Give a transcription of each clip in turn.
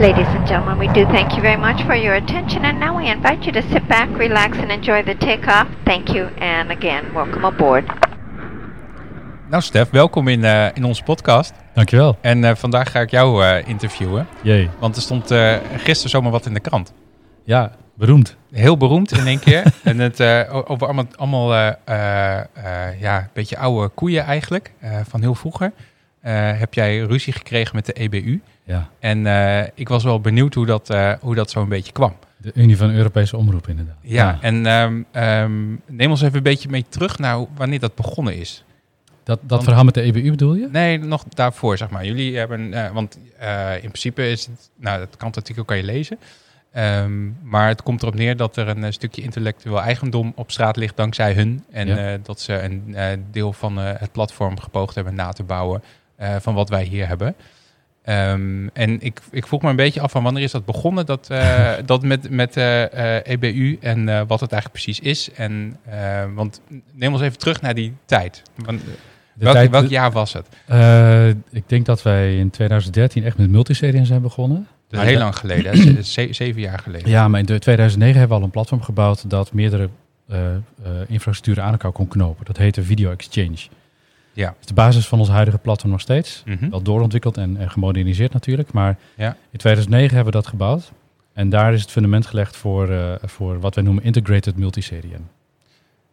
Ladies and gentlemen, we do thank you very much for your attention, and now we invite you to sit back, relax, and enjoy the takeoff. Thank you, and again, welcome aboard. Nou, Stef, welkom in, uh, in onze podcast. Dankjewel. En uh, vandaag ga ik jou uh, interviewen. Jee. Want er stond gisteren zomaar wat in de krant. Ja, beroemd. Heel beroemd in één keer. en het over allemaal, allemaal ja, een beetje oude koeien eigenlijk, van heel vroeger. heb jij ruzie gekregen met de EBU. Ja. En ik was wel benieuwd hoe dat, hoe dat zo een beetje kwam. De Unie van Europese Omroep, inderdaad. Ja, ja. en um, um, neem ons even een beetje mee terug naar wanneer dat begonnen is. Dat, dat verhaal met de EBU bedoel je? Nee, nog daarvoor, zeg maar. Jullie hebben, uh, want uh, in principe is het, nou, dat kantartikel kan je lezen. Um, maar het komt erop neer dat er een uh, stukje intellectueel eigendom op straat ligt dankzij hun. En ja. dat ze een deel van het platform gepoogd hebben na te bouwen van wat wij hier hebben. Um, en ik, ik vroeg me een beetje af van wanneer is dat begonnen, dat, uh, dat met, met uh, uh, EBU en wat het eigenlijk precies is. En, want neem ons even terug naar die tijd. Want, welk, tijd, welk jaar was het? ik denk dat wij in 2013 echt met multiseries zijn begonnen. Dus heel lang geleden, zeven jaar geleden. Ja, maar in 2009 hebben we al een platform gebouwd dat meerdere infrastructuren aan elkaar kon knopen. Dat heette Video Exchange. Ja. is de basis van ons huidige platform nog steeds. Mm -hmm. Wel doorontwikkeld en, en, gemoderniseerd natuurlijk. Maar ja. in 2009 hebben we dat gebouwd. En daar is het fundament gelegd voor, uh, voor wat wij noemen integrated multiserien.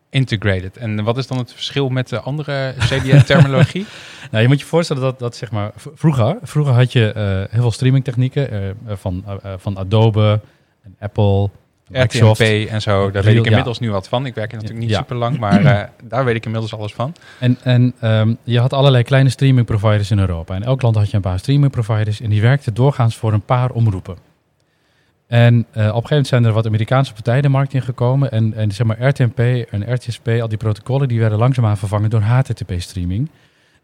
Integrated. En wat is dan het verschil met de andere CDN-terminologie? nou, je moet je voorstellen dat, dat zeg maar, vroeger, vroeger had je uh, heel veel streamingtechnieken uh, van, van Adobe en Apple, RTMP en zo, daar weet ik inmiddels ja. nu wat van. Ik werk er natuurlijk niet ja. super lang, maar uh, daar weet ik inmiddels alles van. En, en um, je had allerlei kleine streaming providers in Europa. In elk land had je een paar streaming providers en die werkten doorgaans voor een paar omroepen. En uh, op een gegeven moment zijn er wat Amerikaanse partijen de markt ingekomen. En, en zeg maar RTMP en RTSP, al die protocollen, die werden langzaamaan vervangen door HTTP-streaming.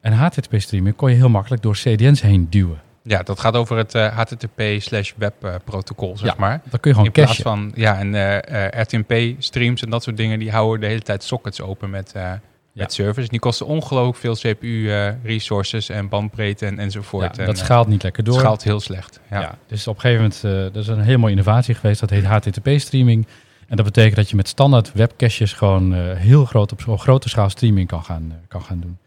En HTTP-streaming kon je heel makkelijk door CDN's heen duwen. Ja, dat gaat over het uh, HTTP slash web uh, protocol, zeg ja, maar. Dat kun je gewoon In plaats van, ja, en uh, RTMP streams en dat soort dingen, die houden de hele tijd sockets open met, ja. met servers. Die kosten ongelooflijk veel CPU resources en bandbreedte en, enzovoort. Ja, en, dat schaalt niet lekker door. Het schaalt heel slecht, ja. dus op een gegeven moment, dat is een hele mooie innovatie geweest, dat heet HTTP streaming. En dat betekent dat je met standaard webcaches gewoon heel groot op, op grote schaal streaming kan gaan, kan gaan doen.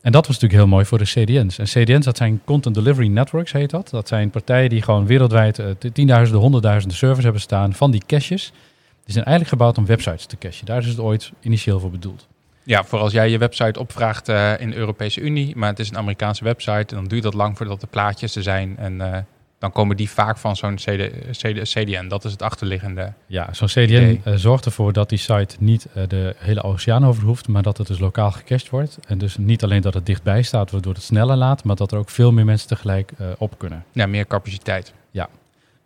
En dat was natuurlijk heel mooi voor de CDN's. En CDN's, dat zijn Content Delivery Networks, heet dat. Dat zijn partijen die gewoon wereldwijd uh, tienduizenden, honderdduizenden servers hebben staan van die caches. Die zijn eigenlijk gebouwd om websites te cachen. Daar is het ooit initieel voor bedoeld. Ja, voor als jij je website opvraagt uh, in de Europese Unie, maar het is een Amerikaanse website, dan duurt dat lang voordat de plaatjes er zijn. En uh, dan komen die vaak van zo'n CD, CD, CDN. Dat is het achterliggende. Ja, zo'n CDN uh, zorgt ervoor dat die site niet uh, de hele oceaan over hoeft, maar dat het dus lokaal gecached wordt. En dus niet alleen dat het dichtbij staat, waardoor het sneller laat, maar dat er ook veel meer mensen tegelijk uh, op kunnen. Ja, meer capaciteit. Ja.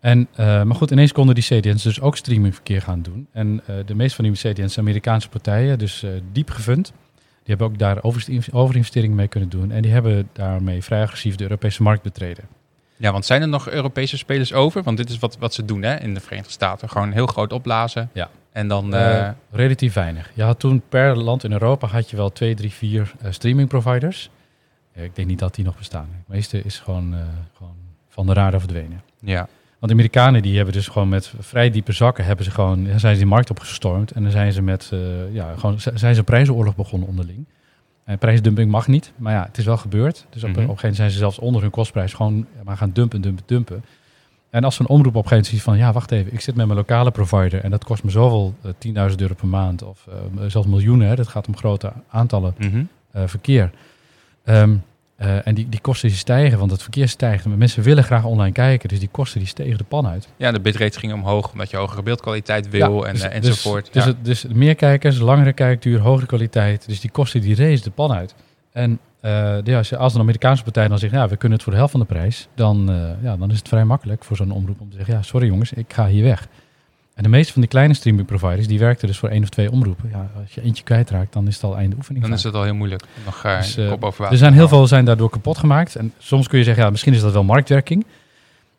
En, maar goed, ineens konden die CDN's dus ook streamingverkeer gaan doen. En de meeste van die CDN's zijn Amerikaanse partijen, dus diep gefund. Die hebben ook daar overinvesteringen mee kunnen doen. En die hebben daarmee vrij agressief de Europese markt betreden. Ja, want zijn er nog Europese spelers over? Want dit is wat, wat ze doen hè, in de Verenigde Staten. Gewoon heel groot opblazen. Ja. En dan... Uh, uh, relatief weinig. Je had toen per land in Europa had je wel twee, drie, vier uh, streaming providers. ik denk niet dat die nog bestaan. De meeste is gewoon, gewoon van de radar verdwenen. Ja. Want de Amerikanen die hebben dus gewoon met vrij diepe zakken hebben ze gewoon, zijn ze die markt opgestormd. En dan zijn ze met, ja, gewoon, zijn ze prijzenoorlog begonnen onderling. En prijsdumping mag niet, maar ja, het is wel gebeurd. Dus op, mm -hmm. op een gegeven moment zijn ze zelfs onder hun kostprijs gewoon maar gaan dumpen, dumpen, dumpen. En als een omroep op een gegeven moment ziet van, ja, wacht even, ik zit met mijn lokale provider en dat kost me zoveel, uh, 10.000 euro per maand of uh, zelfs miljoenen, hè, dat gaat om grote aantallen mm -hmm. uh, verkeer. Um, uh, en die, die kosten die stijgen, want het verkeer stijgt. Maar mensen willen graag online kijken, dus die kosten die stegen de pan uit. Ja, de bitrate ging omhoog omdat je hogere beeldkwaliteit wil ja, en, dus, uh, enzovoort. Dus, ja. dus, dus, meer kijkers, langere kijkduur, hogere kwaliteit. Dus die kosten die race de pan uit. En uh, ja, als een Amerikaanse partij dan zegt, ja, we kunnen het voor de helft van de prijs, dan, ja, dan is het vrij makkelijk voor zo'n omroep om te zeggen, ja, sorry jongens, ik ga hier weg. En de meeste van die kleine streaming providers, die werkten dus voor één of twee omroepen. Ja, als je eentje kwijtraakt, dan is het al einde oefening. Dan is het al heel moeilijk. Nog uh, dus, uh, kop over water. Er zijn heel veel zijn daardoor kapot gemaakt. En soms kun je zeggen, ja, misschien is dat wel marktwerking.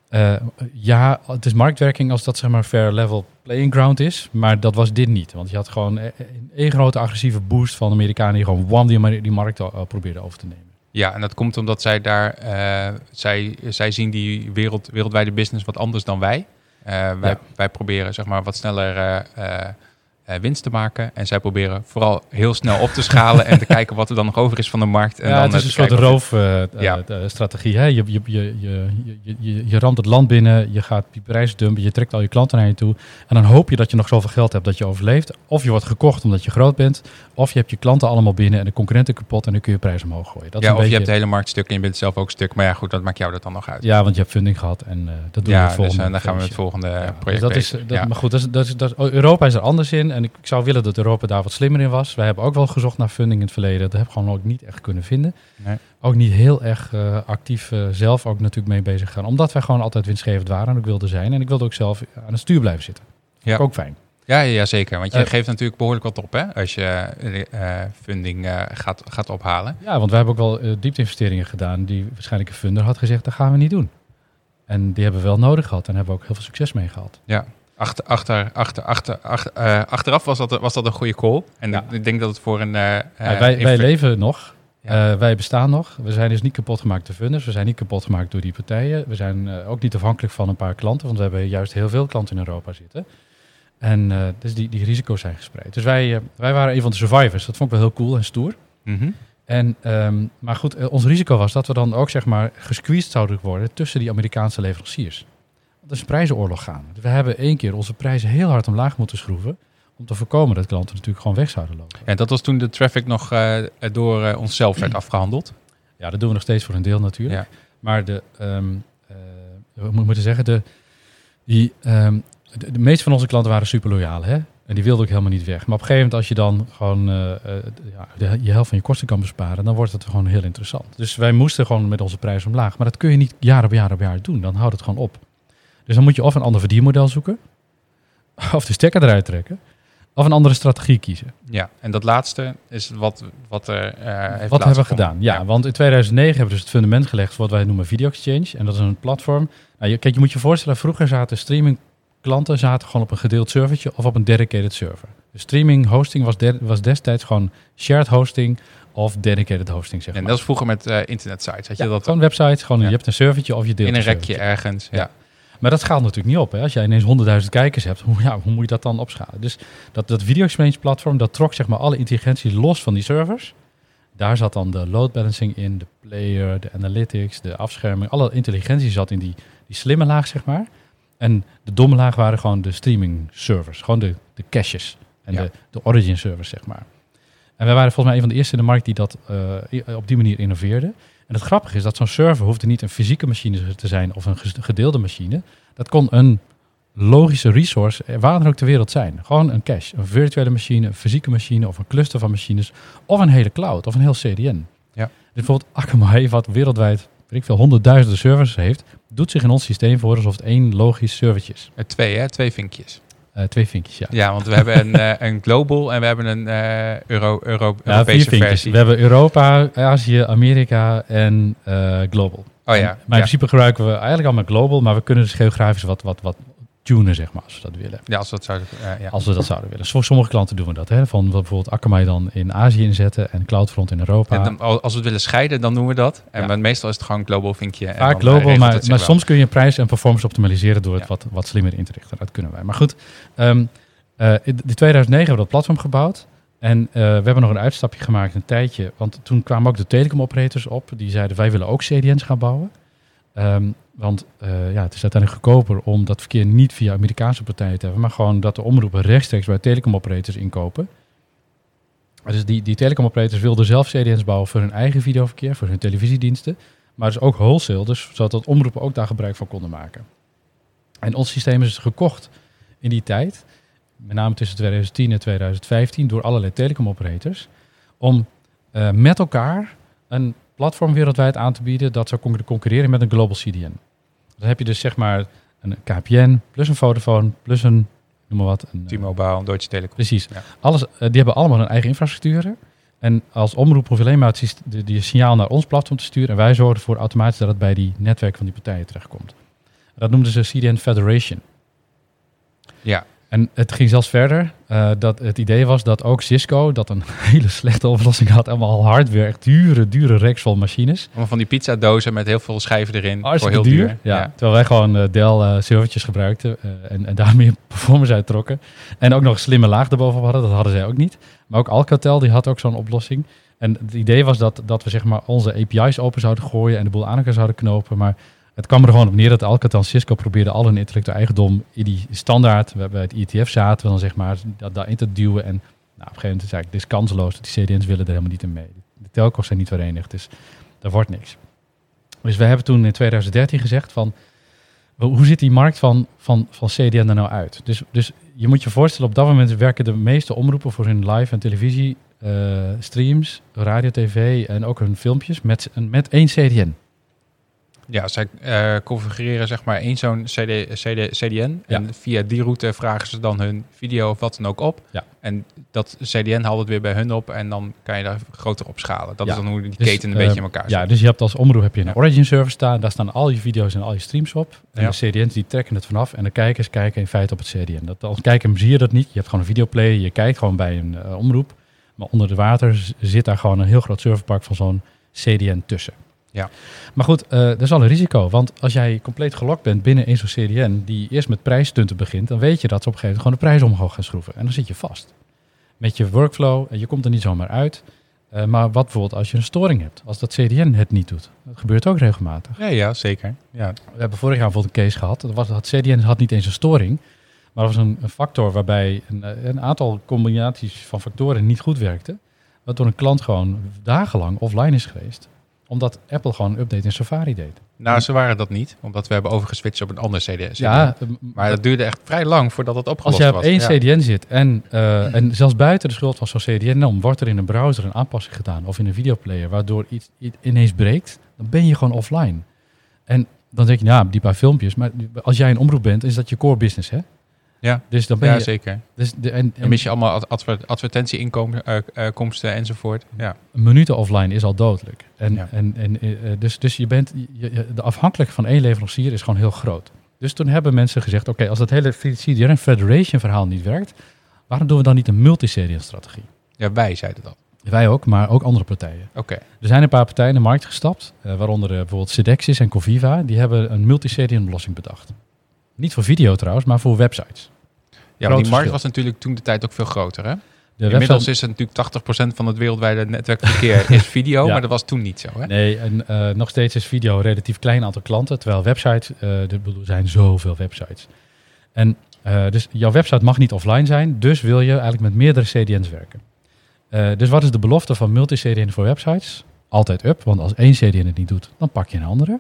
Uh, ja, het is marktwerking als dat zeg maar fair level playing ground is. Maar dat was dit niet. Want je had gewoon een, een grote agressieve boost van de Amerikanen die gewoon wam die, die markt al, probeerden over te nemen. Ja, en dat komt omdat zij daar, eh, zij, zij zien die wereld, wereldwijde business wat anders dan wij. Eh, wij, wij proberen zeg maar wat sneller eh, eh, winst te maken. En zij proberen vooral heel snel op te schalen en te kijken wat er dan nog over is van de markt. En ja, dan het is eh, een soort Ja. roofstrategie. hè? Je, je, je, je, je, je, je ramt het land binnen, je gaat die prijs dumpen, je trekt al je klanten naar je toe. En dan hoop je dat je nog zoveel geld hebt dat je overleeft. Of je wordt gekocht omdat je groot bent. Of je hebt je klanten allemaal binnen en de concurrenten kapot en dan kun je prijs omhoog gooien. Dat is ja, een of je hebt de hele markt stuk en je bent zelf ook stuk. Maar ja, goed, dat maakt jou dat dan nog uit. Ja, want je hebt funding gehad en eh, dat doen we Ja, dus volgende eh, dan gaan we met het volgende Ja, project dus dat is, dat, ja. Maar goed, dat is, dat is, dat is- Europa is er anders in. En ik, ik zou willen dat Europa daar wat slimmer in was. Wij hebben ook wel gezocht naar funding in het verleden. Dat hebben we gewoon ook niet echt kunnen vinden. Nee. Ook niet heel erg eh, actief eh, zelf ook natuurlijk mee bezig gaan. Omdat wij gewoon altijd winstgevend waren en ik wilde zijn. En ik wilde ook zelf aan het stuur blijven zitten. Ja. Ook fijn. Ja, ja, ja, zeker. Want je Eh, geeft natuurlijk behoorlijk wat op hè, als je funding gaat, gaat ophalen. Ja, want wij hebben ook wel diepte-investeringen gedaan. Die waarschijnlijk een funder had gezegd, dat gaan we niet doen. En die hebben we wel nodig gehad. En hebben we ook heel veel succes mee gehad. Achter, achter, achter, achter, achter, eh, achteraf was dat, was dat een goede call. En Ja. ik, denk dat het voor een... eh, Ja, eh, wij, wij leven nog. Ja. Wij bestaan nog. We zijn dus niet kapot gemaakt door funders. We zijn niet kapot gemaakt door die partijen. We zijn ook niet afhankelijk van een paar klanten, want we hebben juist heel veel klanten in Europa zitten. En dus die, die risico's zijn gespreid. Dus wij, wij waren een van de survivors. Dat vond ik wel heel cool en stoer. Mhm. En, ehm, maar goed, ons risico was dat we dan ook zeg maar gesqueezed zouden worden tussen die Amerikaanse leveranciers. Want er is een prijzenoorlog gaan. We hebben één keer onze prijzen heel hard omlaag moeten schroeven. Om te voorkomen dat klanten natuurlijk gewoon weg zouden lopen. En dat was toen de traffic nog eh, door eh, onszelf werd afgehandeld. Ja, dat doen we nog steeds voor een deel natuurlijk. Ja. Maar de, ehm eh, we mo- moeten zeggen, de, die, ehm, de, de meeste van onze klanten waren super loyaal. Hè? En die wilden ook helemaal niet weg. Maar op een gegeven moment, als je dan gewoon ja, de, je helft van je kosten kan besparen, dan wordt het gewoon heel interessant. Dus wij moesten gewoon met onze prijs omlaag. Maar dat kun je niet jaar op jaar op jaar doen. Dan houdt het gewoon op. Dus dan moet je of een ander verdienmodel zoeken, of de stekker eruit trekken, of een andere strategie kiezen. Ja, en dat laatste is wat, wat er eh heeft Wat hebben we gedaan? Ja, want in 2009 hebben we dus het fundament gelegd voor wat wij noemen Video Exchange. En dat is een platform. Nou, je, kijk, je moet je voorstellen, vroeger zaten streaming klanten zaten gewoon op een gedeeld servertje of op een dedicated server. De streaming hosting was, de- was destijds gewoon shared hosting of dedicated hosting, zeg En dat is vroeger met eh internetsites. Had je Ja, dat gewoon websites, gewoon Ja. je hebt een servertje of je deelt in een rekje ergens? Ja. Maar dat schaalt natuurlijk niet op. Hè? Als jij ineens 100.000 kijkers hebt, hoe, ja, hoe moet je dat dan opschalen? Dus dat, dat Video Exchange platform, dat trok zeg maar alle intelligentie los van die servers. Daar zat dan de load balancing in, de player, de analytics, de afscherming. Alle intelligentie zat in die, die slimme laag, zeg maar. En de domme laag waren gewoon de streaming servers. Gewoon de, de caches en Ja. de, de origin servers, zeg maar. En wij waren volgens mij een van de eerste in de markt die dat eh, op die manier innoveerde. En het grappige is dat zo'n server hoefde niet een fysieke machine te zijn of een gedeelde machine. Dat kon een logische resource eh, waar dan ook ter wereld zijn. Gewoon een cache, een virtuele machine, een fysieke machine of een cluster van machines. Of een hele cloud of een heel CDN. Ja. Dus bijvoorbeeld Akamai, wat wereldwijd weet ik veel, honderdduizenden servers heeft, doet zich in ons systeem voor alsof het één logisch servertje is. Eh, twee, hè? Twee vinkjes. Eh, twee vinkjes, ja. Ja, want we hebben een, eh, een global en we hebben een eh, Euro, Euro, Ja, Europese versie. We hebben Europa, Azië, Amerika en Global. Oh ja, Maar in ja. principe gebruiken we eigenlijk allemaal Global, maar we kunnen dus geografisch wat, wat, wat tunen, zeg maar, als we dat willen. ja, als we dat zouden... eh, ja. Als we dat zouden willen. Voor sommige klanten doen we dat. Hè? Van bijvoorbeeld Akamai dan in Azië inzetten en Cloudfront in Europa. En dan- als we het willen scheiden, dan doen we dat. En Ja. meestal is het gewoon global vinkje. Vaak eh, global, regelt maar, soms kun je prijs en performance optimaliseren door het Ja. wat, wat slimmer in te richten. Dat kunnen wij. Maar goed, ehm eh, in in 2009 hebben we dat platform gebouwd. En eh, we hebben nog een uitstapje gemaakt een tijdje. Want toen kwamen ook de telecom operators op. Die zeiden wij willen ook CDN's gaan bouwen. Ehm, want eh, ja, het is uiteindelijk goedkoper om dat verkeer niet via Amerikaanse partijen te hebben. Maar gewoon dat de omroepen rechtstreeks bij telecom operators inkopen. Dus die, die telecom operators wilden zelf CDN's bouwen voor hun eigen videoverkeer, voor hun televisiediensten. Maar dus ook wholesale, dus zodat omroepen ook daar gebruik van konden maken. En ons systeem is gekocht in die tijd, met name tussen 2010 en 2015, door allerlei telecom operators, om eh, met elkaar een platform wereldwijd aan te bieden dat zou con- concurreren met een global CDN. Dan heb je dus zeg maar een KPN plus een Vodafone plus een, noem maar wat, een, eh, T-Mobile, Deutsche Telekom. Precies. Ja. Alles, eh, die hebben allemaal hun eigen infrastructuren. En als omroep hoef je alleen maar het de, die signaal naar ons platform te sturen. En wij zorgen ervoor automatisch dat het bij die netwerk van die partijen terechtkomt. Dat noemden ze CDN Federation. Ja. En het ging zelfs verder. eh, dat het idee was dat ook Cisco, dat een hele slechte oplossing had, allemaal hardware, echt dure, dure racks vol machines. Allemaal van die pizzadozen met heel veel schijven erin. voor Hartstikke heel duur. duur. Ja. Terwijl wij gewoon eh, Dell eh, servertjes gebruikten en, en daar meer performance uit trokken. En ook nog een slimme laag erbovenop hadden, dat hadden zij ook niet. Maar ook Alcatel, die had ook zo'n oplossing. En het idee was dat, dat we zeg maar onze API's open zouden gooien en de boel aan elkaar zouden knopen. Maar het kwam er gewoon op neer dat Alcatel Cisco probeerden al hun intellectuele eigendom in die standaard, waar bij het IETF zaten, dan zeg maar, dat daarin te duwen. En nou, op een gegeven moment is het eigenlijk, dit is kansloos, die CDN's willen er helemaal niet in mee. De telcos zijn niet verenigd, dus daar wordt niks. Dus we hebben toen in 2013 gezegd van, hoe ziet die markt van, van, van CDN er nou uit? Dus, dus je moet je voorstellen, op dat moment werken de meeste omroepen voor hun live en televisie eh, streams, radio, tv en ook hun filmpjes met, met één CDN. Ja, zij eh, configureren zeg maar één zo'n CD, CD, CDN. Ja. En via die route vragen ze dan hun video of wat dan ook op. Ja. En dat CDN haalt het weer bij hun op en dan kan je daar groter op schalen. Dat Ja. is dan hoe die Dus, keten een eh, beetje in elkaar Ja, zit. dus je hebt als omroep heb je een Ja. Origin server staan. Daar staan al je video's en al je streams op. En Ja. de CDN's die trekken het vanaf. En de kijkers kijken in feite op het CDN. Dat, als kijker zie je dat niet. Je hebt gewoon een videoplayer. Je kijkt gewoon bij een eh, omroep. Maar onder de water zit daar gewoon een heel groot serverpark van zo'n CDN tussen. Ja. Maar goed, eh er is al een risico. Want als jij compleet gelokt bent binnen één zo'n CDN... die eerst met prijsstunten begint... dan weet je dat ze op een gegeven moment gewoon de prijs omhoog gaan schroeven. En dan zit je vast. Met je workflow. En je komt er niet zomaar uit. Eh, maar wat bijvoorbeeld als je een storing hebt, als dat CDN het niet doet. Dat gebeurt ook regelmatig. Ja, ja, zeker. Ja. We hebben vorig jaar bijvoorbeeld een case gehad. Dat was, dat CDN had niet eens een storing, maar er was een, een factor waarbij een, eh, een aantal combinaties van factoren niet goed werkte. Waardoor een klant gewoon dagenlang offline is geweest. Omdat Apple gewoon een update in Safari deed. Nou, ze waren dat niet, omdat we hebben overgeswitcht op een ander CD. Ja, eh, Maar dat duurde echt vrij lang voordat het als opgelost je op was. één Ja. CDN zit en, eh, en zelfs buiten de schuld van zo'n CDN om, wordt er in een browser een aanpassing gedaan of in een videoplayer waardoor iets, iets ineens breekt, dan ben je gewoon offline. En dan denk je, nou, die paar filmpjes, maar als jij een omroep bent, is dat je core business, hè? Ja. Dus dan ben Ja, je. zeker. Dus de, en, Dan mis je allemaal ad- adver- advertentieinkomsten enzovoort. Ja. minuten offline is al dodelijk. En, Ja. en, en eh, dus, dus je bent, je, de afhankelijk van één leverancier is gewoon heel groot. Dus toen hebben mensen gezegd, oké, als dat hele CDN Federation verhaal niet werkt, waarom doen we dan niet een multi-CDN strategie? ja, wij zeiden dat. Wij ook, maar ook andere partijen. Oké. Er zijn een paar partijen in de markt gestapt, eh, waaronder eh, bijvoorbeeld Sedexis en Coviva, die hebben een multi-CDN oplossing bedacht. Niet voor video trouwens, maar voor websites. Ja, maar die markt was natuurlijk toen de tijd ook veel groter. Hè? De Inmiddels website- is het natuurlijk 80% van het wereldwijde netwerkverkeer is video, Ja. maar dat was toen niet zo. Hè? Nee, en eh, nog steeds is video een relatief klein aantal klanten. Terwijl websites, eh er bedoel, zijn zoveel websites. En eh, dus jouw website mag niet offline zijn. Dus wil je eigenlijk met meerdere CDN's werken. Dus wat is de belofte van multi-CDN voor websites? Altijd up, want als één CDN het niet doet, dan pak je een andere.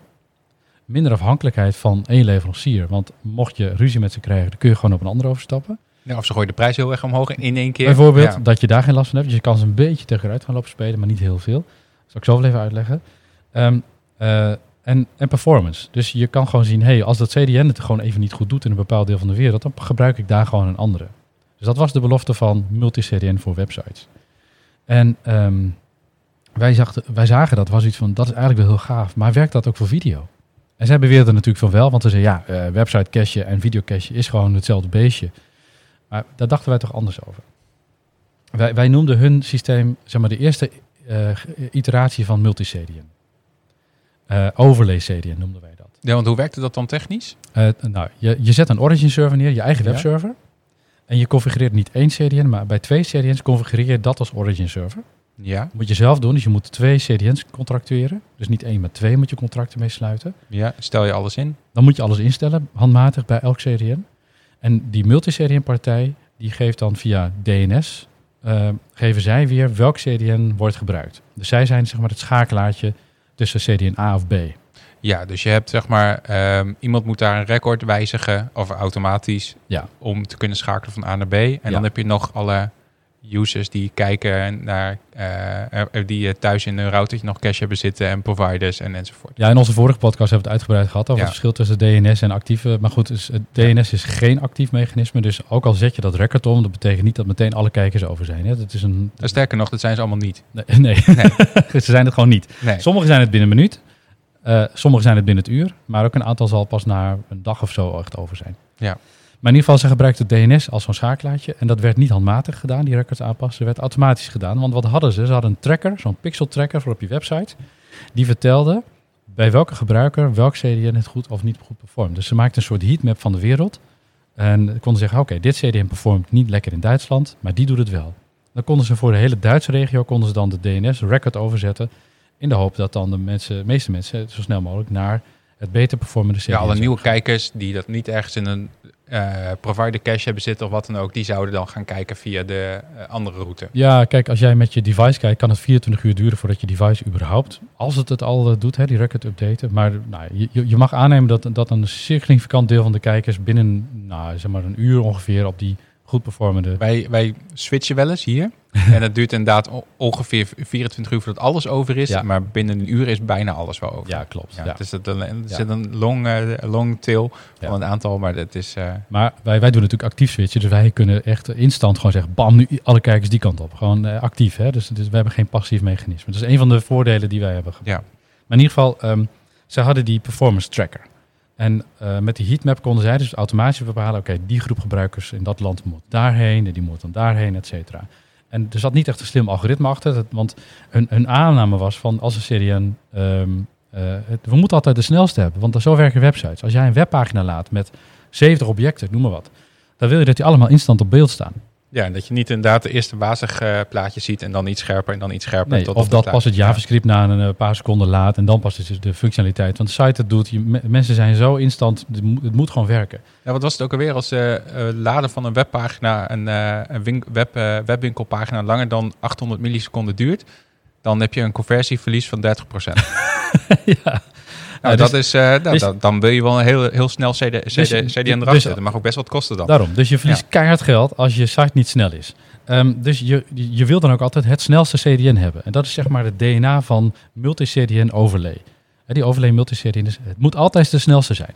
Minder afhankelijkheid van één leverancier. Want mocht je ruzie met ze krijgen, dan kun je gewoon op een andere overstappen. Ja, of ze gooien de prijs heel erg omhoog in, één keer. Bijvoorbeeld Ja. dat je daar geen last van hebt. Dus je kan ze een beetje tegenuit gaan lopen spelen, maar niet heel veel. Dat zal ik zo wel even uitleggen. Ehm, eh, en, en performance. Dus je kan gewoon zien, hey, als dat CDN het gewoon even niet goed doet in een bepaald deel van de wereld, dan gebruik ik daar gewoon een andere. Dus dat was de belofte van multi-CDN voor websites. En ehm, wij, wij zagen dat, was iets van, dat is eigenlijk wel heel gaaf. Maar werkt dat ook voor video? En zij beweerden natuurlijk van wel, want ze zeiden, ja, eh, website cache en video cache is gewoon hetzelfde beestje. Maar daar dachten wij toch anders over. Wij, wij noemden hun systeem, zeg maar, de eerste eh, iteratie van multi-CDN. Eh, overlay CDN noemden wij dat. Ja, want hoe werkte dat dan technisch? Nou, je, je zet een origin server neer, je eigen Ja. webserver. En je configureert niet één CDN, maar bij twee CDN's configureer je dat als origin server. Ja, Dat moet je zelf doen, dus je moet twee CDN's contractueren. Dus niet één, maar twee moet je contracten mee sluiten. ja, stel je alles in. Dan moet je alles instellen, handmatig bij elk CDN. En die multi-CDN-partij, die geeft dan via DNS, eh, geven zij weer welk CDN wordt gebruikt. Dus zij zijn zeg maar het schakelaartje tussen CDN A of B. Ja, dus je hebt zeg maar, ehm, iemand moet daar een record wijzigen, of automatisch, Ja. om te kunnen schakelen van A naar B. En Ja. dan heb je nog alle users die kijken naar, eh, eh, die eh, thuis in een routertje nog cache hebben zitten en providers en enzovoort. Ja, in onze vorige podcast hebben we het uitgebreid gehad over Ja. het verschil tussen DNS en actieve. Maar goed, dus het DNS is geen actief mechanisme. Dus ook al zet je dat record om, dat betekent niet dat meteen alle kijkers over zijn. Hè. Dat is een. En sterker nog, dat zijn ze allemaal niet. Nee, nee. ze zijn het gewoon niet. Nee. Sommige zijn het binnen een minuut. eh sommige zijn het binnen het uur. Maar ook een aantal zal pas na een dag of zo echt over zijn. Ja. Maar in ieder geval, ze gebruikten DNS als zo'n schakelaartje. En dat werd niet handmatig gedaan, die records aanpassen. Dat werd automatisch gedaan. Want wat hadden ze? Ze hadden een tracker, zo'n pixel tracker voor op je website. Die vertelde bij welke gebruiker welk CDN het goed of niet goed performt. Dus ze maakten een soort heatmap van de wereld. En konden zeggen, oké, dit CDN performt niet lekker in Duitsland, maar die doet het wel. Dan konden ze voor de hele Duitse regio konden ze dan de DNS-record overzetten. In de hoop dat dan de, mensen, de meeste mensen zo snel mogelijk naar het beter performende CDN Ja, alle nieuwe kijkers die dat niet ergens in een eh, provider cache hebben zitten of wat dan ook, die zouden dan gaan kijken via de eh, andere route. Ja, kijk, als jij met je device kijkt, kan het 24 uur duren voordat je device überhaupt, als het het al eh, doet, hè, die record updaten. Maar nou, je- je, je mag aannemen dat, dat een significant deel van de kijkers binnen, nou, zeg maar een uur ongeveer op die goed performende... Wij, wij switchen wel eens hier. en het duurt inderdaad ongeveer 24 uur voordat alles over is. Ja. Maar binnen een uur is bijna alles wel over. Ja, klopt. Ja, Ja. Het is het, er zit een long, eh, long tail van een aantal, maar het is... eh, Maar wij, wij doen natuurlijk actief switchen, dus wij kunnen echt instant gewoon zeggen, bam, nu alle kijkers die kant op. Gewoon eh, actief, hè. Dus, dus we hebben geen passief mechanisme. Dat is een van de voordelen die wij hebben. ja. Maar in ieder geval, ehm ze hadden die performance tracker. En eh, met die heatmap konden zij dus automatisch bepalen, oké, die groep gebruikers in dat land moet daarheen, en die moet dan daarheen, et cetera. En er zat niet echt een slim algoritme achter, want hun, hun aanname was van als een CDN, ehm, eh, het- we moeten altijd de snelste hebben, want zo werken websites. Als jij een webpagina laat met 70 objecten, noem maar wat, dan wil je dat die allemaal instant op beeld staan. Ja, en dat je niet inderdaad de eerste basisplaatje ziet en dan iets scherper en dan iets scherper. Nee, tot of dat pas het plaatje. JavaScript na een eh, paar seconden laat en dan pas is de functionaliteit. Want de site het doet, je, mensen zijn zo instant, het moet, het moet gewoon werken. Ja, wat was het ook alweer als eh eh, laden van een webpagina, een, eh, een wink- web, eh, webwinkelpagina langer dan 800 milliseconden duurt, dan heb je een conversieverlies van 30%. ja. Nou, dus- dat is, eh, nou, dus- dan, dan wil je wel een heel, heel snel CD, CD, Dus- CDN eraf dus- zetten. Dat mag ook best wat kosten dan. Daarom. Dus je verliest Ja. keihard geld als je site niet snel is. Ehm, dus je, je wil dan ook altijd het snelste CDN hebben. En dat is zeg maar het DNA van multi-CDN overlay. Die overlay multi-CDN, is, het moet altijd de snelste zijn.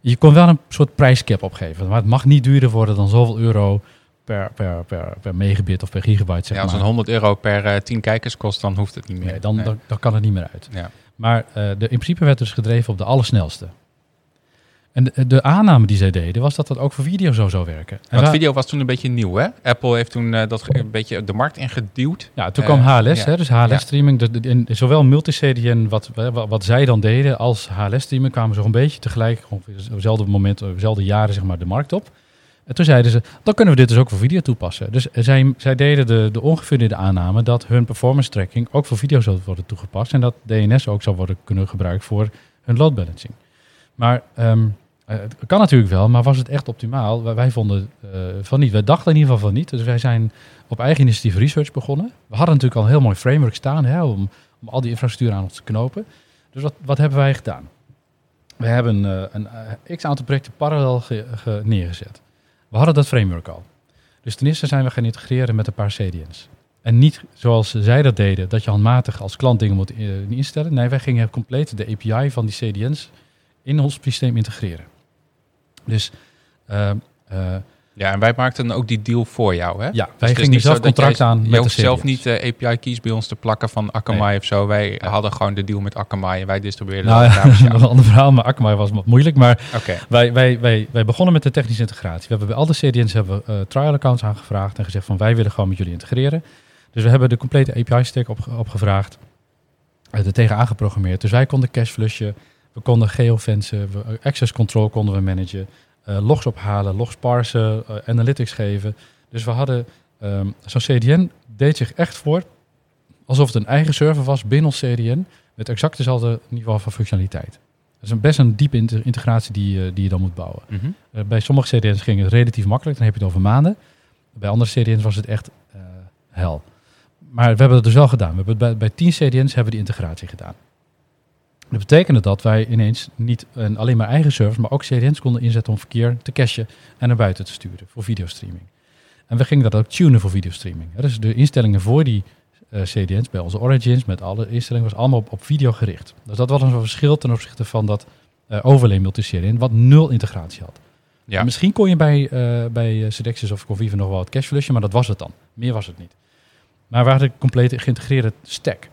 Je kon wel een soort prijscap opgeven. Maar het mag niet duurder worden dan zoveel euro per, per, per, per megabit of per gigabyte. Zeg ja, als maar. een 100 euro per eh 10 kijkers kost, dan hoeft het niet meer. Nee, dan, Nee. Dan, dan kan het niet meer uit. Ja. Maar eh, de, in principe werd dus gedreven op de allersnelste. En de, de aanname die zij deden was dat dat ook voor video zo zou werken. En Want video was toen een beetje nieuw, hè? Apple heeft toen eh, dat een beetje de markt ingeduwd. ja, toen eh, kwam HLS, ja. hè, dus. HLS-streaming. Zowel multi-CDN, wat, wat, zij dan deden, als HLS-streaming kwamen zo een beetje tegelijk, ongeveer op hetzelfde moment, op dezelfde jaren, zeg maar, de markt op. En toen zeiden ze, dan kunnen we dit dus ook voor video toepassen. Dus zij, zij deden de, de aanname dat hun performance tracking ook voor video zou worden toegepast. En dat DNS ook zou worden kunnen gebruikt voor hun load balancing. Maar ehm, eh, het kan natuurlijk wel, maar was het echt optimaal? Wij, vonden eh, van niet. Wij dachten in ieder geval van niet. Dus wij zijn op eigen initiatief research begonnen. We hadden natuurlijk al een heel mooi framework staan hè, om, om al die infrastructuur aan ons te knopen. Dus wat, wat hebben wij gedaan? We hebben eh, een x aantal projecten parallel ge- ge- neergezet. We hadden dat framework al. Dus ten eerste zijn we gaan integreren met een paar CDN's. En niet zoals zij dat deden, dat je handmatig als klant dingen moet eh, instellen. Nee, wij gingen compleet de API van die CDN's in ons systeem integreren. Dus eh, eh, Ja, en wij maakten ook die deal voor jou, hè? ja, Dus wij gingen zo zelf contract jij- aan Je met de hoeft zelf niet de API-keys bij ons te plakken van Akamai of zo. Wij hadden gewoon de deal met Akamai en wij distribueerden Nou dat ja, dat een ander verhaal, maar Akamai was wat moeilijk. Maar wij, wij, wij, wij begonnen met de technische integratie. We hebben bij al de CDN's hebben we, eh, trial accounts aangevraagd en gezegd van wij willen gewoon met jullie integreren. Dus we hebben de complete API-stack op, opgevraagd, eh, er tegen aangeprogrammeerd. Dus wij konden cache flushen, we konden geofencen, we, eh, access control konden we managen, eh, logs ophalen, logs parsen, eh, analytics geven. Dus we hadden, ehm, zo'n CDN deed zich echt voor alsof het een eigen server was binnen ons CDN met exact dezelfde niveau van functionaliteit. Dat is een best een diepe integratie die, je- die je dan moet bouwen. Mhm. Eh, bij sommige CDN's ging het relatief makkelijk, dan heb je het over maanden. Bij andere CDN's was het echt eh, hel. Maar we hebben het dus wel gedaan. We hebben bij, bij 10 CDN's hebben we die integratie gedaan. Dat betekende dat wij ineens niet een, alleen maar eigen servers, maar ook CDN's konden inzetten om verkeer te cachen en naar buiten te sturen voor videostreaming. En we gingen dat ook tunen voor videostreaming. Dus de instellingen voor die eh, CDN's bij onze Origins met alle instellingen was allemaal op, op video gericht. Dus dat was een verschil ten opzichte van dat eh overlay multi-CDN, wat nul integratie had. Ja. Misschien kon je bij, eh bij Sedexis of Conviva nog wel het cache flushen, maar dat was het dan. Meer was het niet. Maar we hadden een compleet geïntegreerde stack. Dus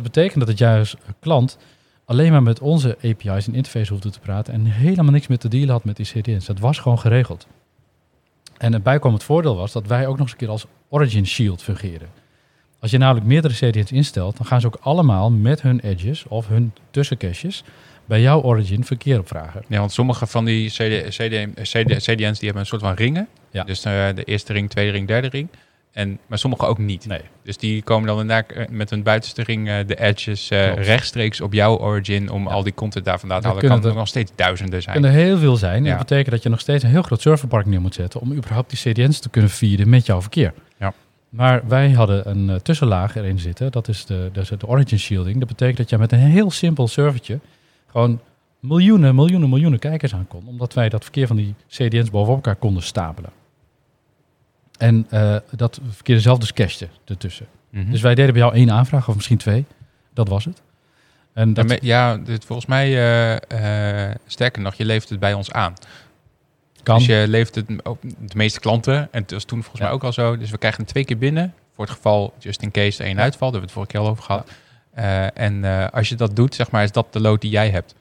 dat betekent dat het juist klant alleen maar met onze API's en interface hoefde te praten en helemaal niks meer te dealen had met die CDN's. Dat was gewoon geregeld. En het bijkomend voordeel was dat wij ook nog eens een keer als Origin Shield fungeren. Als je namelijk meerdere CDN's instelt, dan gaan ze ook allemaal met hun edges of hun tussencaches bij jouw Origin verkeer opvragen. Ja, want sommige van die CD, CD, CD, CDN's die hebben een soort van ringen. Ja. Dus eh, de eerste ring, tweede ring, derde ring. En, maar sommige ook niet. Nee. Dus die komen dan inderdaad eh, met hun buitenste ring eh, de edges eh, rechtstreeks op jouw origin om Ja. al die content daar vandaan te halen. kan er nog steeds duizenden zijn. kunnen heel veel zijn. Ja. dat betekent dat je nog steeds een heel groot serverpark neer moet zetten om überhaupt die CDN's te kunnen feeden met jouw verkeer. Ja. Maar wij hadden een tussenlaag erin zitten. Dat is de, dat is de origin shielding. Dat betekent dat je met een heel simpel servertje gewoon miljoenen, miljoenen, miljoenen kijkers aan kon. Omdat wij dat verkeer van die CDN's bovenop elkaar konden stapelen. En eh, dat verkeer zelf dus cashte ertussen. Mhm. Dus wij deden bij jou één aanvraag, of misschien twee. Dat was het. En dat, ja, dit, volgens mij, eh, eh, sterker nog, je levert het bij ons aan. kan. Dus je levert het op de meeste klanten. En het was toen volgens Ja. mij ook al zo. Dus we krijgen hem twee keer binnen. Voor het geval, just in case, er één uitvalt. Daar hebben we het vorige keer al over gehad. Eh, en als je dat doet, zeg maar, is dat de load die jij hebt.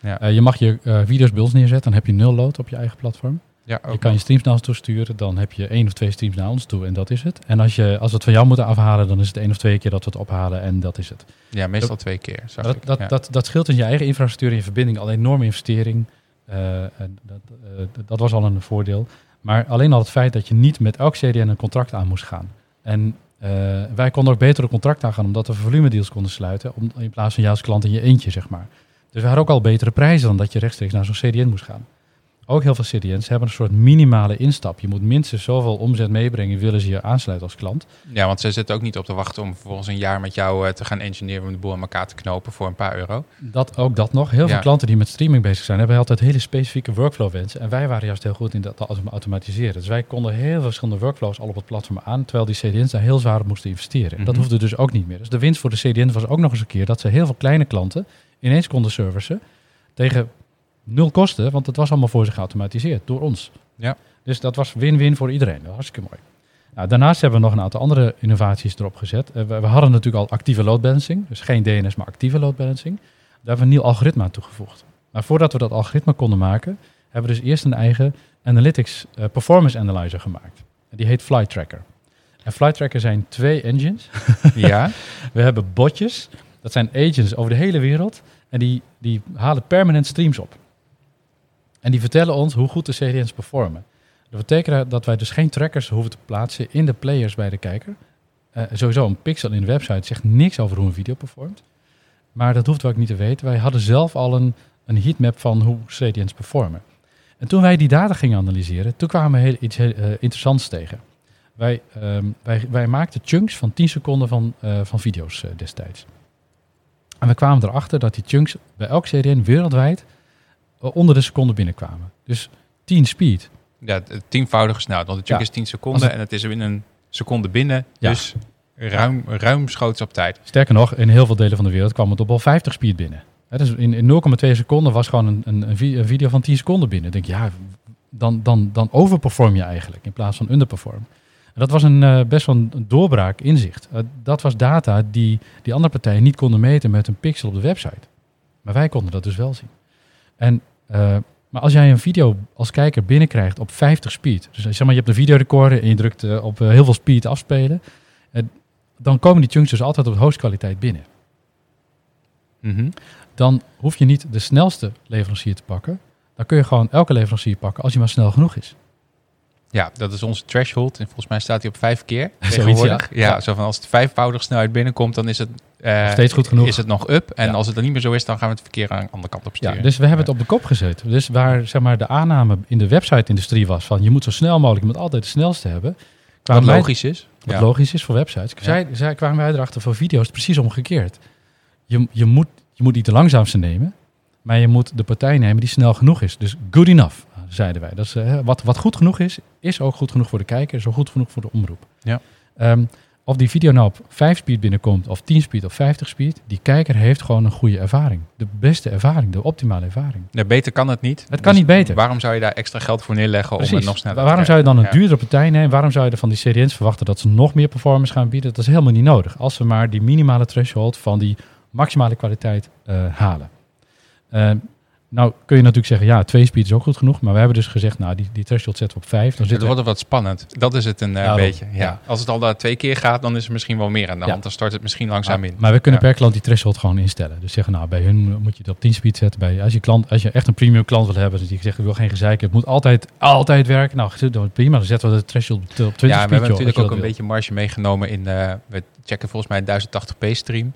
Eh, je mag je video's bij ons neerzetten, dan heb je nul load op je eigen platform. Ja, Je kan je streams naar ons toe sturen, dan heb je één of twee streams naar ons toe en dat is het. En als, je, als we het van jou moeten afhalen, dan is het één of twee keer dat we het ophalen en dat is het. ja, meestal twee keer. Zag Dat, ik. dat, ja. dat, dat scheelt in je eigen infrastructuur en je verbinding al een enorme investering. Eh, en dat, eh, dat was al een voordeel. Maar alleen al het feit dat je niet met elk CDN een contract aan moest gaan. En eh, wij konden ook betere contracten aangaan, omdat we volumedeals konden sluiten. Om, in plaats van jou als klant in je eentje, zeg maar. Dus we hadden ook al betere prijzen dan dat je rechtstreeks naar zo'n CDN moest gaan. Ook heel veel CDN's hebben een soort minimale instap. Je moet minstens zoveel omzet meebrengen, willen ze je aansluiten als klant. ja, want ze zitten ook niet op te wachten om vervolgens een jaar met jou eh, te gaan engineeren om de boel aan elkaar te knopen voor een paar euro. Dat, ook dat nog. Heel veel klanten die met streaming bezig zijn, hebben altijd hele specifieke workflow wensen. En wij waren juist heel goed in dat te automatiseren. Dus wij konden heel veel verschillende workflows al op het platform aan, terwijl die CDN's daar heel zwaar op moesten investeren. En dat Mhm. hoefde dus ook niet meer. Dus de winst voor de CDN was ook nog eens een keer dat ze heel veel kleine klanten ineens konden servicen tegen nul kosten, want het was allemaal voor zich geautomatiseerd door ons. Ja. Dus dat was win-win voor iedereen. Dat was hartstikke mooi. Nou, daarnaast hebben we nog een aantal andere innovaties erop gezet. Eh, we, we hadden natuurlijk al actieve load balancing, dus geen DNS, maar actieve load balancing. Daar hebben we een nieuw algoritme aan toegevoegd. Maar voordat we dat algoritme konden maken, hebben we dus eerst een eigen Analytics eh, Performance Analyzer gemaakt. En die heet Flight Tracker. En Flight Tracker zijn twee engines. ja, We hebben botjes, dat zijn agents over de hele wereld. En die, die halen permanent streams op. En die vertellen ons hoe goed de CDN's performen. Dat betekent dat wij dus geen trackers hoeven te plaatsen in de players bij de kijker. Eh, sowieso, een pixel in de website zegt niks over hoe een video performt. Maar dat hoefden we ook niet te weten. Wij hadden zelf al een, een heatmap van hoe CDN's performen. En toen wij die data gingen analyseren, toen kwamen we heel, iets heel, eh, interessants tegen. Wij, ehm, wij, wij maakten chunks van 10 seconden van, eh, van video's destijds. En we kwamen erachter dat die chunks bij elk CDN wereldwijd onder de seconde binnenkwamen. Dus 10 speed. ja tienvoudige snelheid. Want de Ja. is 10 seconden het- en het is in een seconde binnen. Ja. Dus ruim, ruimschoots op tijd. Sterker nog, in heel veel delen van de wereld kwam het op al 50 speed binnen. Dus in, in 0,2 seconden was gewoon een, een, een vi- een video van 10 seconden binnen. Ik denk, ja, dan, dan, dan overperform je eigenlijk in plaats van underperform. En dat was een, eh, best wel een doorbraak inzicht. Eh, dat was data die, die andere partijen niet konden meten met een pixel op de website. Maar wij konden dat dus wel zien. En, eh, maar als jij een video als kijker binnenkrijgt op 50 speed, dus zeg maar je hebt een videorecorder en je drukt eh, op eh, heel veel speed afspelen, dan komen die chunks dus altijd op hoogste kwaliteit binnen. Mhm. Dan hoef je niet de snelste leverancier te pakken. Dan kun je gewoon elke leverancier pakken als hij maar snel genoeg is. Ja, dat is onze threshold. En volgens mij staat hij op vijf keer. Tegenwoordig. ja. ja. Ja. zo van als het vijfvoudig snelheid binnenkomt, dan is het, eh, steeds goed genoeg. Is het nog up. En Ja. als het dan niet meer zo is, dan gaan we het verkeer aan de andere kant op Ja, sturen. dus we hebben het op de kop gezet. Dus waar zeg maar, de aanname in de website-industrie was van je moet zo snel mogelijk, je moet altijd de snelste hebben. Wat wij- logisch is. Wat Ja. logisch is voor websites. Zij, zij kwamen wij erachter voor video's precies omgekeerd. Je, je, moet, je moet niet de langzaamste nemen, maar je moet de partij nemen die snel genoeg is. Dus good enough, zeiden wij. Dat is, eh, wat, wat goed genoeg is, is ook goed genoeg voor de kijker, is ook goed genoeg voor de omroep. Ja. Ehm, of die video nou op 5 speed binnenkomt, of 10 speed of 50 speed, die kijker heeft gewoon een goede ervaring. De beste ervaring, de optimale ervaring. Nee, beter kan het niet. Het kan niet beter. Waarom zou je daar extra geld voor neerleggen om het nog sneller te Waarom zou je dan een duurdere partij nemen? Waarom zou je er van die CDN's verwachten dat ze nog meer performance gaan bieden? Dat is helemaal niet nodig. Als we maar die minimale threshold van die maximale kwaliteit eh, halen. Eh, Nou kun je natuurlijk zeggen, ja, twee speed is ook goed genoeg. Maar we hebben dus gezegd, nou, die, die threshold zetten we op vijf. Dan Het zitten we wordt wat spannend. Dat is het een eh, beetje. Ja. ja. Als het al daar twee keer gaat, dan is er misschien wel meer aan de Ja. hand. Dan start het misschien langzaam in. Maar we kunnen per klant die threshold gewoon instellen. Dus zeggen, nou, bij hun moet je het op 10 speed zetten. Bij, als, je klant, als je echt een premium klant wil hebben, dus die zegt, ik wil geen gezeik, het moet altijd, altijd werken. Nou, prima, dan zetten we de threshold op 20 speed. ja, we hebben joh, natuurlijk ook dat een wil. beetje marge meegenomen in. eh, we checken volgens mij een 1080p stream.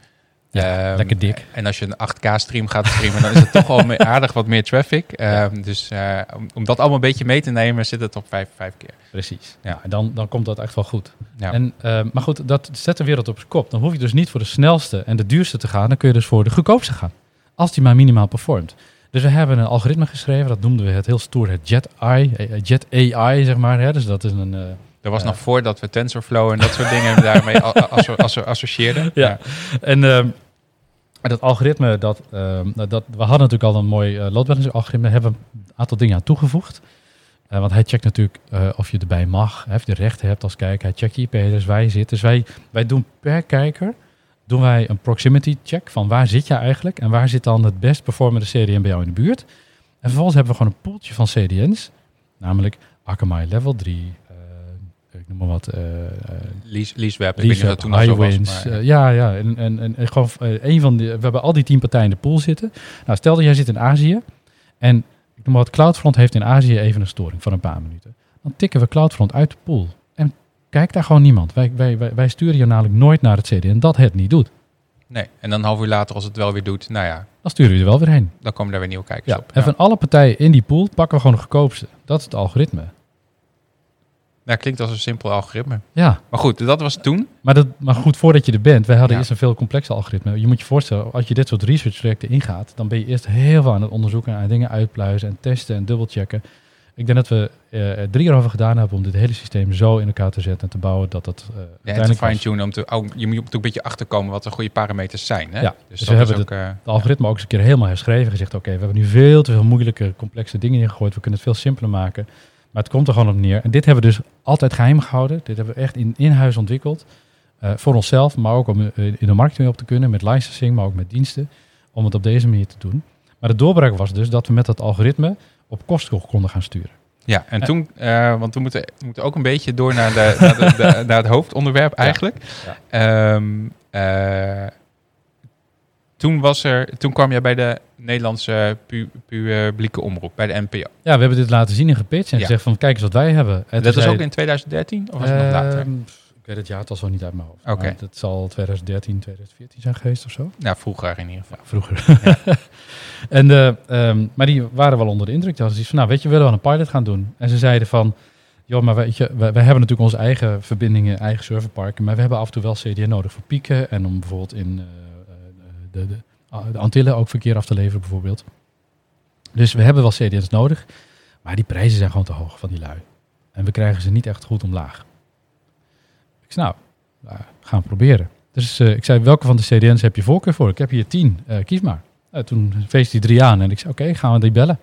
Ja, Ehm, lekker dik. En als je een 8K stream gaat streamen, dan is het toch al aardig wat meer traffic. Ehm, Dus eh, om, om dat allemaal een beetje mee te nemen, zit het op vijf, vijf keer. Precies. Ja. Ja. en dan, dan komt dat echt wel goed. Ja. En, eh, maar goed, dat zet de wereld op zijn kop. Dan hoef je dus niet voor de snelste en de duurste te gaan. Dan kun je dus voor de goedkoopste gaan. Als die maar minimaal performt. Dus we hebben een algoritme geschreven. Dat noemden we het heel stoer het Jet AI. eh, Jet AI, zeg maar. Hè? Dus dat is een... Dat was Ja. nog voordat we TensorFlow en dat soort dingen daarmee associeerden. Ja. En dat algoritme, dat, ehm, dat, we hadden natuurlijk al een mooi eh load balancer algoritme. Hebben een aantal dingen aan toegevoegd. Eh, want hij checkt natuurlijk eh, of je erbij mag, hè, of je rechten hebt als kijker. Hij checkt je IP-adres, waar je zit. Dus wij, wij doen per kijker doen wij een proximity check van waar zit je eigenlijk en waar zit dan het best performende CDN bij jou in de buurt. En vervolgens hebben we gewoon een poeltje van CDN's, namelijk Akamai Level 3, eh, ik noem maar wat, eh, Lease, leaseweb, ik weet niet of dat Leaseweb, toen al was. Maar- eh, ja, ja. En, en, en, en gewoon een van die, we hebben al die tien partijen in de pool zitten. Nou, stel dat jij zit in Azië en ik noem maar wat, Cloudfront heeft in Azië even een storing van een paar minuten. Dan tikken we Cloudfront uit de pool. En kijkt daar gewoon niemand. Wij, wij, wij, wij sturen je namelijk nooit naar het CDN dat het niet doet. Nee, en dan een half uur later, als het wel weer doet, nou ja, Dan sturen we er wel weer heen. dan komen daar weer nieuwe kijkers Ja. op. En van alle partijen in die pool pakken we gewoon de goedkoopste. Dat is het algoritme. Ja, klinkt als een simpel algoritme. Ja, Maar goed, dat was toen. Maar, dat, maar goed, voordat je er bent, wij hadden Ja. eerst een veel complexer algoritme. Je moet je voorstellen, als je dit soort research trajecten ingaat, dan ben je eerst heel veel aan het onderzoeken en dingen uitpluizen en testen en dubbelchecken. Ik denk dat we eh, drie jaar over gedaan hebben om dit hele systeem zo in elkaar te zetten en te bouwen dat dat eh Ja, en te fine-tunen. Om te, oh, je moet ook een beetje achterkomen wat de goede parameters zijn. Hè? Ja, dus dus we hebben ook, eh, algoritme ook eens een keer helemaal herschreven. Gezegd, oké, we hebben nu veel te veel moeilijke, complexe dingen ingegooid. We kunnen het veel simpeler maken. Maar het komt er gewoon op neer. En dit hebben we dus altijd geheim gehouden. Dit hebben we echt in, in huis ontwikkeld. Eh, voor onszelf, maar ook om eh, in de markt mee op te kunnen. Met licensing, maar ook met diensten. Om het op deze manier te doen. Maar de doorbraak was dus dat we met dat algoritme op kosten konden gaan sturen. Ja, en Ja. toen, eh, want we moeten, we moeten ook een beetje door naar, de, naar, de, de- naar het hoofdonderwerp eigenlijk. Ehm, eh, toen, was er, toen kwam jij bij de Nederlandse pu- publieke omroep, bij de NPO. Ja, we hebben dit laten zien en gepitcht. En Ja. gezegd van, kijk eens wat wij hebben. En dat zei- ook in 2013 of was het nog later? Ehm, Ik weet het jaartal zo niet uit mijn hoofd. Oké. Het zal 2013, 2014 zijn geweest of zo. Nou, vroeger in ieder geval. vroeger. en, ehm, maar die waren wel onder de indruk. Hadden zoiets van, nou weet je, we willen wel een pilot gaan doen. En ze zeiden van, joh, maar weet je, wij, wij hebben natuurlijk onze eigen verbindingen, eigen serverparken. Maar we hebben af en toe wel CDN nodig voor pieken. En om bijvoorbeeld in eh, de, de, de Antillen ook verkeer af te leveren bijvoorbeeld. Dus we hebben wel CDN's nodig. Maar die prijzen zijn gewoon te hoog van die lui. En we krijgen ze niet echt goed omlaag. Ik zei, nou, nou, gaan we proberen. Dus eh, ik zei, welke van de CDN's heb je voorkeur voor? Ik heb hier tien, Eh, kies maar. Eh, toen feest die drie aan en ik zei, oké, gaan we die bellen.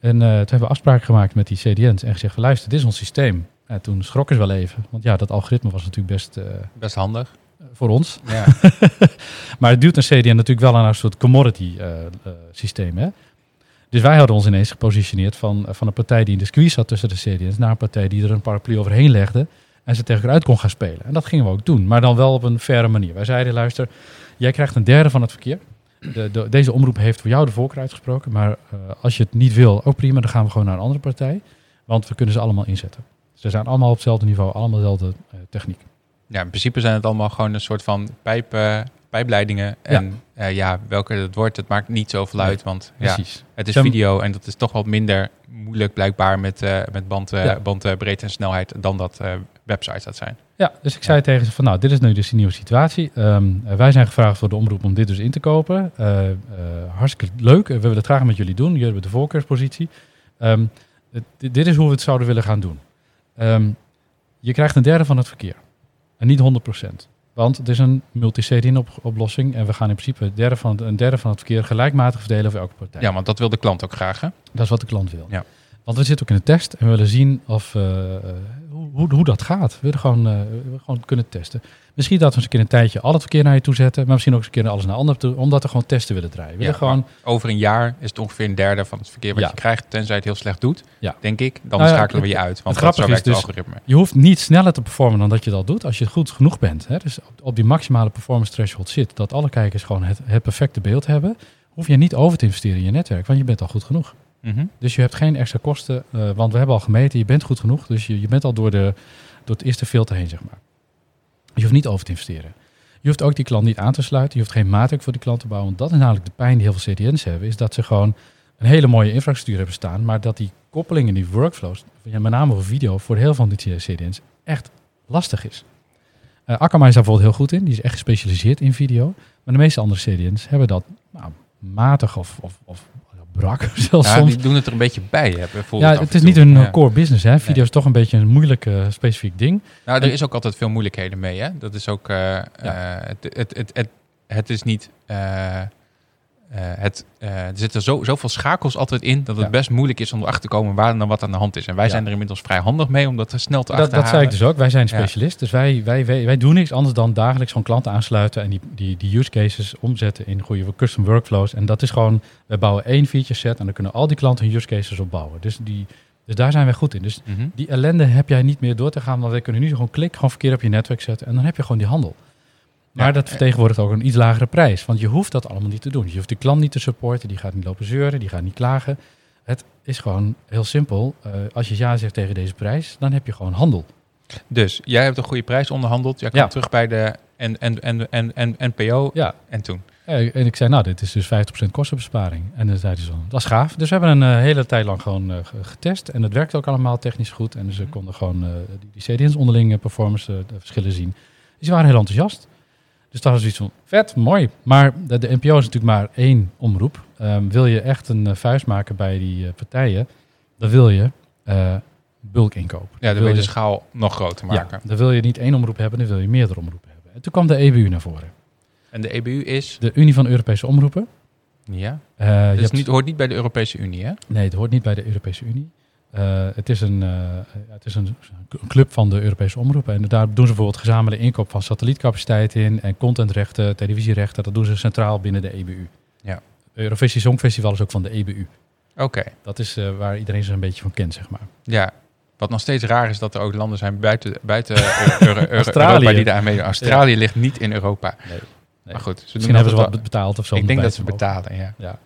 En eh, toen hebben we afspraken gemaakt met die CDN's en gezegd, luister, dit is ons systeem. En toen schrokken ze wel even, want ja, dat algoritme was natuurlijk best eh, Best handig. Voor ons. Ja. Maar het duwt een CDN natuurlijk wel aan een soort commodity eh, eh, systeem. Hè? Dus wij hadden ons ineens gepositioneerd van, van een partij die in de squeeze zat tussen de CDN's... naar een partij die er een paraplu overheen legde en ze tegen uit kon gaan spelen. En dat gingen we ook doen, maar dan wel op een faire manier. Wij zeiden, luister, jij krijgt een derde van het verkeer. De, de- deze omroep heeft voor jou de voorkeur uitgesproken. Maar eh, als je het niet wil, ook prima, dan gaan we gewoon naar een andere partij. Want we kunnen ze allemaal inzetten. Ze zijn allemaal op hetzelfde niveau, allemaal dezelfde eh, techniek. Ja, in principe zijn het allemaal gewoon een soort van pijp, eh, pijpleidingen. En ja. ja, welke het wordt, het maakt niet zoveel Nee, uit. Want ja, Precies. het is video en dat is toch wat minder moeilijk blijkbaar met, eh met band, eh, Ja. bandbreedte en snelheid dan dat eh, websites dat zijn. Ja, dus ik zei tegen ze van nou, dit is nu dus de nieuwe situatie. Ehm, eh, wij zijn gevraagd door de omroep om dit dus in te kopen. Eh, eh, hartstikke leuk. Eh, we willen het graag met jullie doen. Jullie hebben de voorkeurspositie. Ehm, dit, dit is hoe we het zouden willen gaan doen. Ehm, je krijgt een derde van het verkeer. En niet 100%. Want het is een multi-CDN-oplossing. En we gaan in principe een derde, van het, een derde van het verkeer gelijkmatig verdelen over elke partij. Ja, want dat wil de klant ook graag. Hè? Dat is wat de klant wil. Ja. Want we zitten ook in de test en we willen zien of, eh, eh, hoe, hoe, hoe dat gaat. We willen gewoon, eh, we willen gewoon kunnen testen. Misschien dat we eens een keer een tijdje al het verkeer naar je toe zetten, maar misschien ook eens een keer alles naar ander toe, omdat we gewoon testen willen draaien. We willen Ja, gewoon, Over een jaar is het ongeveer een derde van het verkeer wat Ja. je krijgt, tenzij het heel slecht doet, Ja. denk ik. Dan Nou schakelen we je uit, want het grappige werkt is dus- algoritme. je hoeft niet sneller te performen dan dat je dat doet als je goed genoeg bent. Hè? Dus op, op die maximale performance threshold zit, dat alle kijkers gewoon het, het perfecte beeld hebben, hoef je niet over te investeren in je netwerk, want je bent al goed genoeg. Mhm. Dus je hebt geen extra kosten, eh, want we hebben al gemeten, je bent goed genoeg. Dus je, je bent al door, de, door het eerste filter heen, zeg maar. Je hoeft niet over te investeren. Je hoeft ook die klant niet aan te sluiten. Je hoeft geen maatwerk voor die klant te bouwen. Want dat is namelijk de pijn die heel veel CDN's hebben. Is dat ze gewoon een hele mooie infrastructuur hebben staan. Maar dat die koppelingen, die workflows, met name voor video, voor heel veel van die CDN's echt lastig is. Eh Akamai is daar bijvoorbeeld heel goed in. Die is echt gespecialiseerd in video. Maar de meeste andere CDN's hebben dat nou, matig of, of, of brak zelfs Ja, soms. die doen het er een beetje bij, hè. Ja, het is niet hun eh, Ja. core business. Hè? Video is toch een beetje een moeilijk eh, specifiek ding. Nou, er is ook altijd veel moeilijkheden mee, hè. Dat is ook... eh, eh, het, het, het, het, het is niet... eh, het, eh, er zitten zo, zoveel schakels altijd in dat het Ja. best moeilijk is om erachter te komen waar dan wat aan de hand is. En wij Ja. zijn er inmiddels vrij handig mee om dat snel te Dat, dat achterhalen. zei ik dus ook. Wij zijn specialist. Dus wij, wij, wij, wij doen niks anders dan dagelijks gewoon klanten aansluiten en die, die, die use cases omzetten in goede custom workflows. En dat is gewoon, wij bouwen één feature set en dan kunnen al die klanten hun use cases opbouwen. Dus, die, dus daar zijn wij goed in. Dus Mhm. die ellende heb jij niet meer door te gaan, want wij kunnen nu gewoon klik, gewoon verkeer op je netwerk zetten en dan heb je gewoon die handel. Maar Ja. dat vertegenwoordigt ook een iets lagere prijs, want je hoeft dat allemaal niet te doen. Je hoeft die klant niet te supporten, die gaat niet lopen zeuren, die gaat niet klagen. Het is gewoon heel simpel. Eh, als je ja zegt tegen deze prijs, dan heb je gewoon handel. Dus jij hebt een goede prijs onderhandeld. Jij kwam Ja. terug bij de N, N, N, N, N, NPO. Ja, En toen? Eh, En ik zei, nou, dit is dus 50% kostenbesparing. En dan zei hij zo, dat is gaaf. Dus we hebben een eh, hele tijd lang gewoon eh, ge- getest. En het werkte ook allemaal technisch goed. En ze konden gewoon eh, die, die CDN's onderling eh, performance eh, de verschillen zien. Dus die waren heel enthousiast. Dus dat was iets van, vet, mooi. Maar de, de NPO is natuurlijk maar één omroep. Ehm, wil je echt een eh, vuist maken bij die eh, partijen, dan wil je eh, bulk inkopen. Ja, dan wil wil je de schaal nog groter maken. Ja, dan wil je niet één omroep hebben, dan wil je meerdere omroepen hebben. En toen kwam de EBU naar voren. En de EBU is? De Unie van Europese Omroepen. Ja. Je Dus hebt- niet, hoort niet bij de Europese Unie, hè? Nee, het hoort niet bij de Europese Unie. Eh, het is, een, eh, het is een, club van de Europese omroepen. En daar doen ze bijvoorbeeld gezamenlijke inkoop van satellietcapaciteit in en contentrechten, televisierechten. Dat doen ze centraal binnen de EBU. Ja. Eurovisie Songfestival is ook van de EBU. Oké. Dat is eh, waar iedereen zich een beetje van kent, zeg maar. Ja. Wat nog steeds raar is dat er ook landen zijn buiten, buiten Euro- Euro- Australië. Europa die daar meedoen. Australië ligt niet in Europa. Nee. Nee. Maar goed, ze Misschien hebben ze wat betaald of zo. Ik denk dat ze betalen, ja. Ja.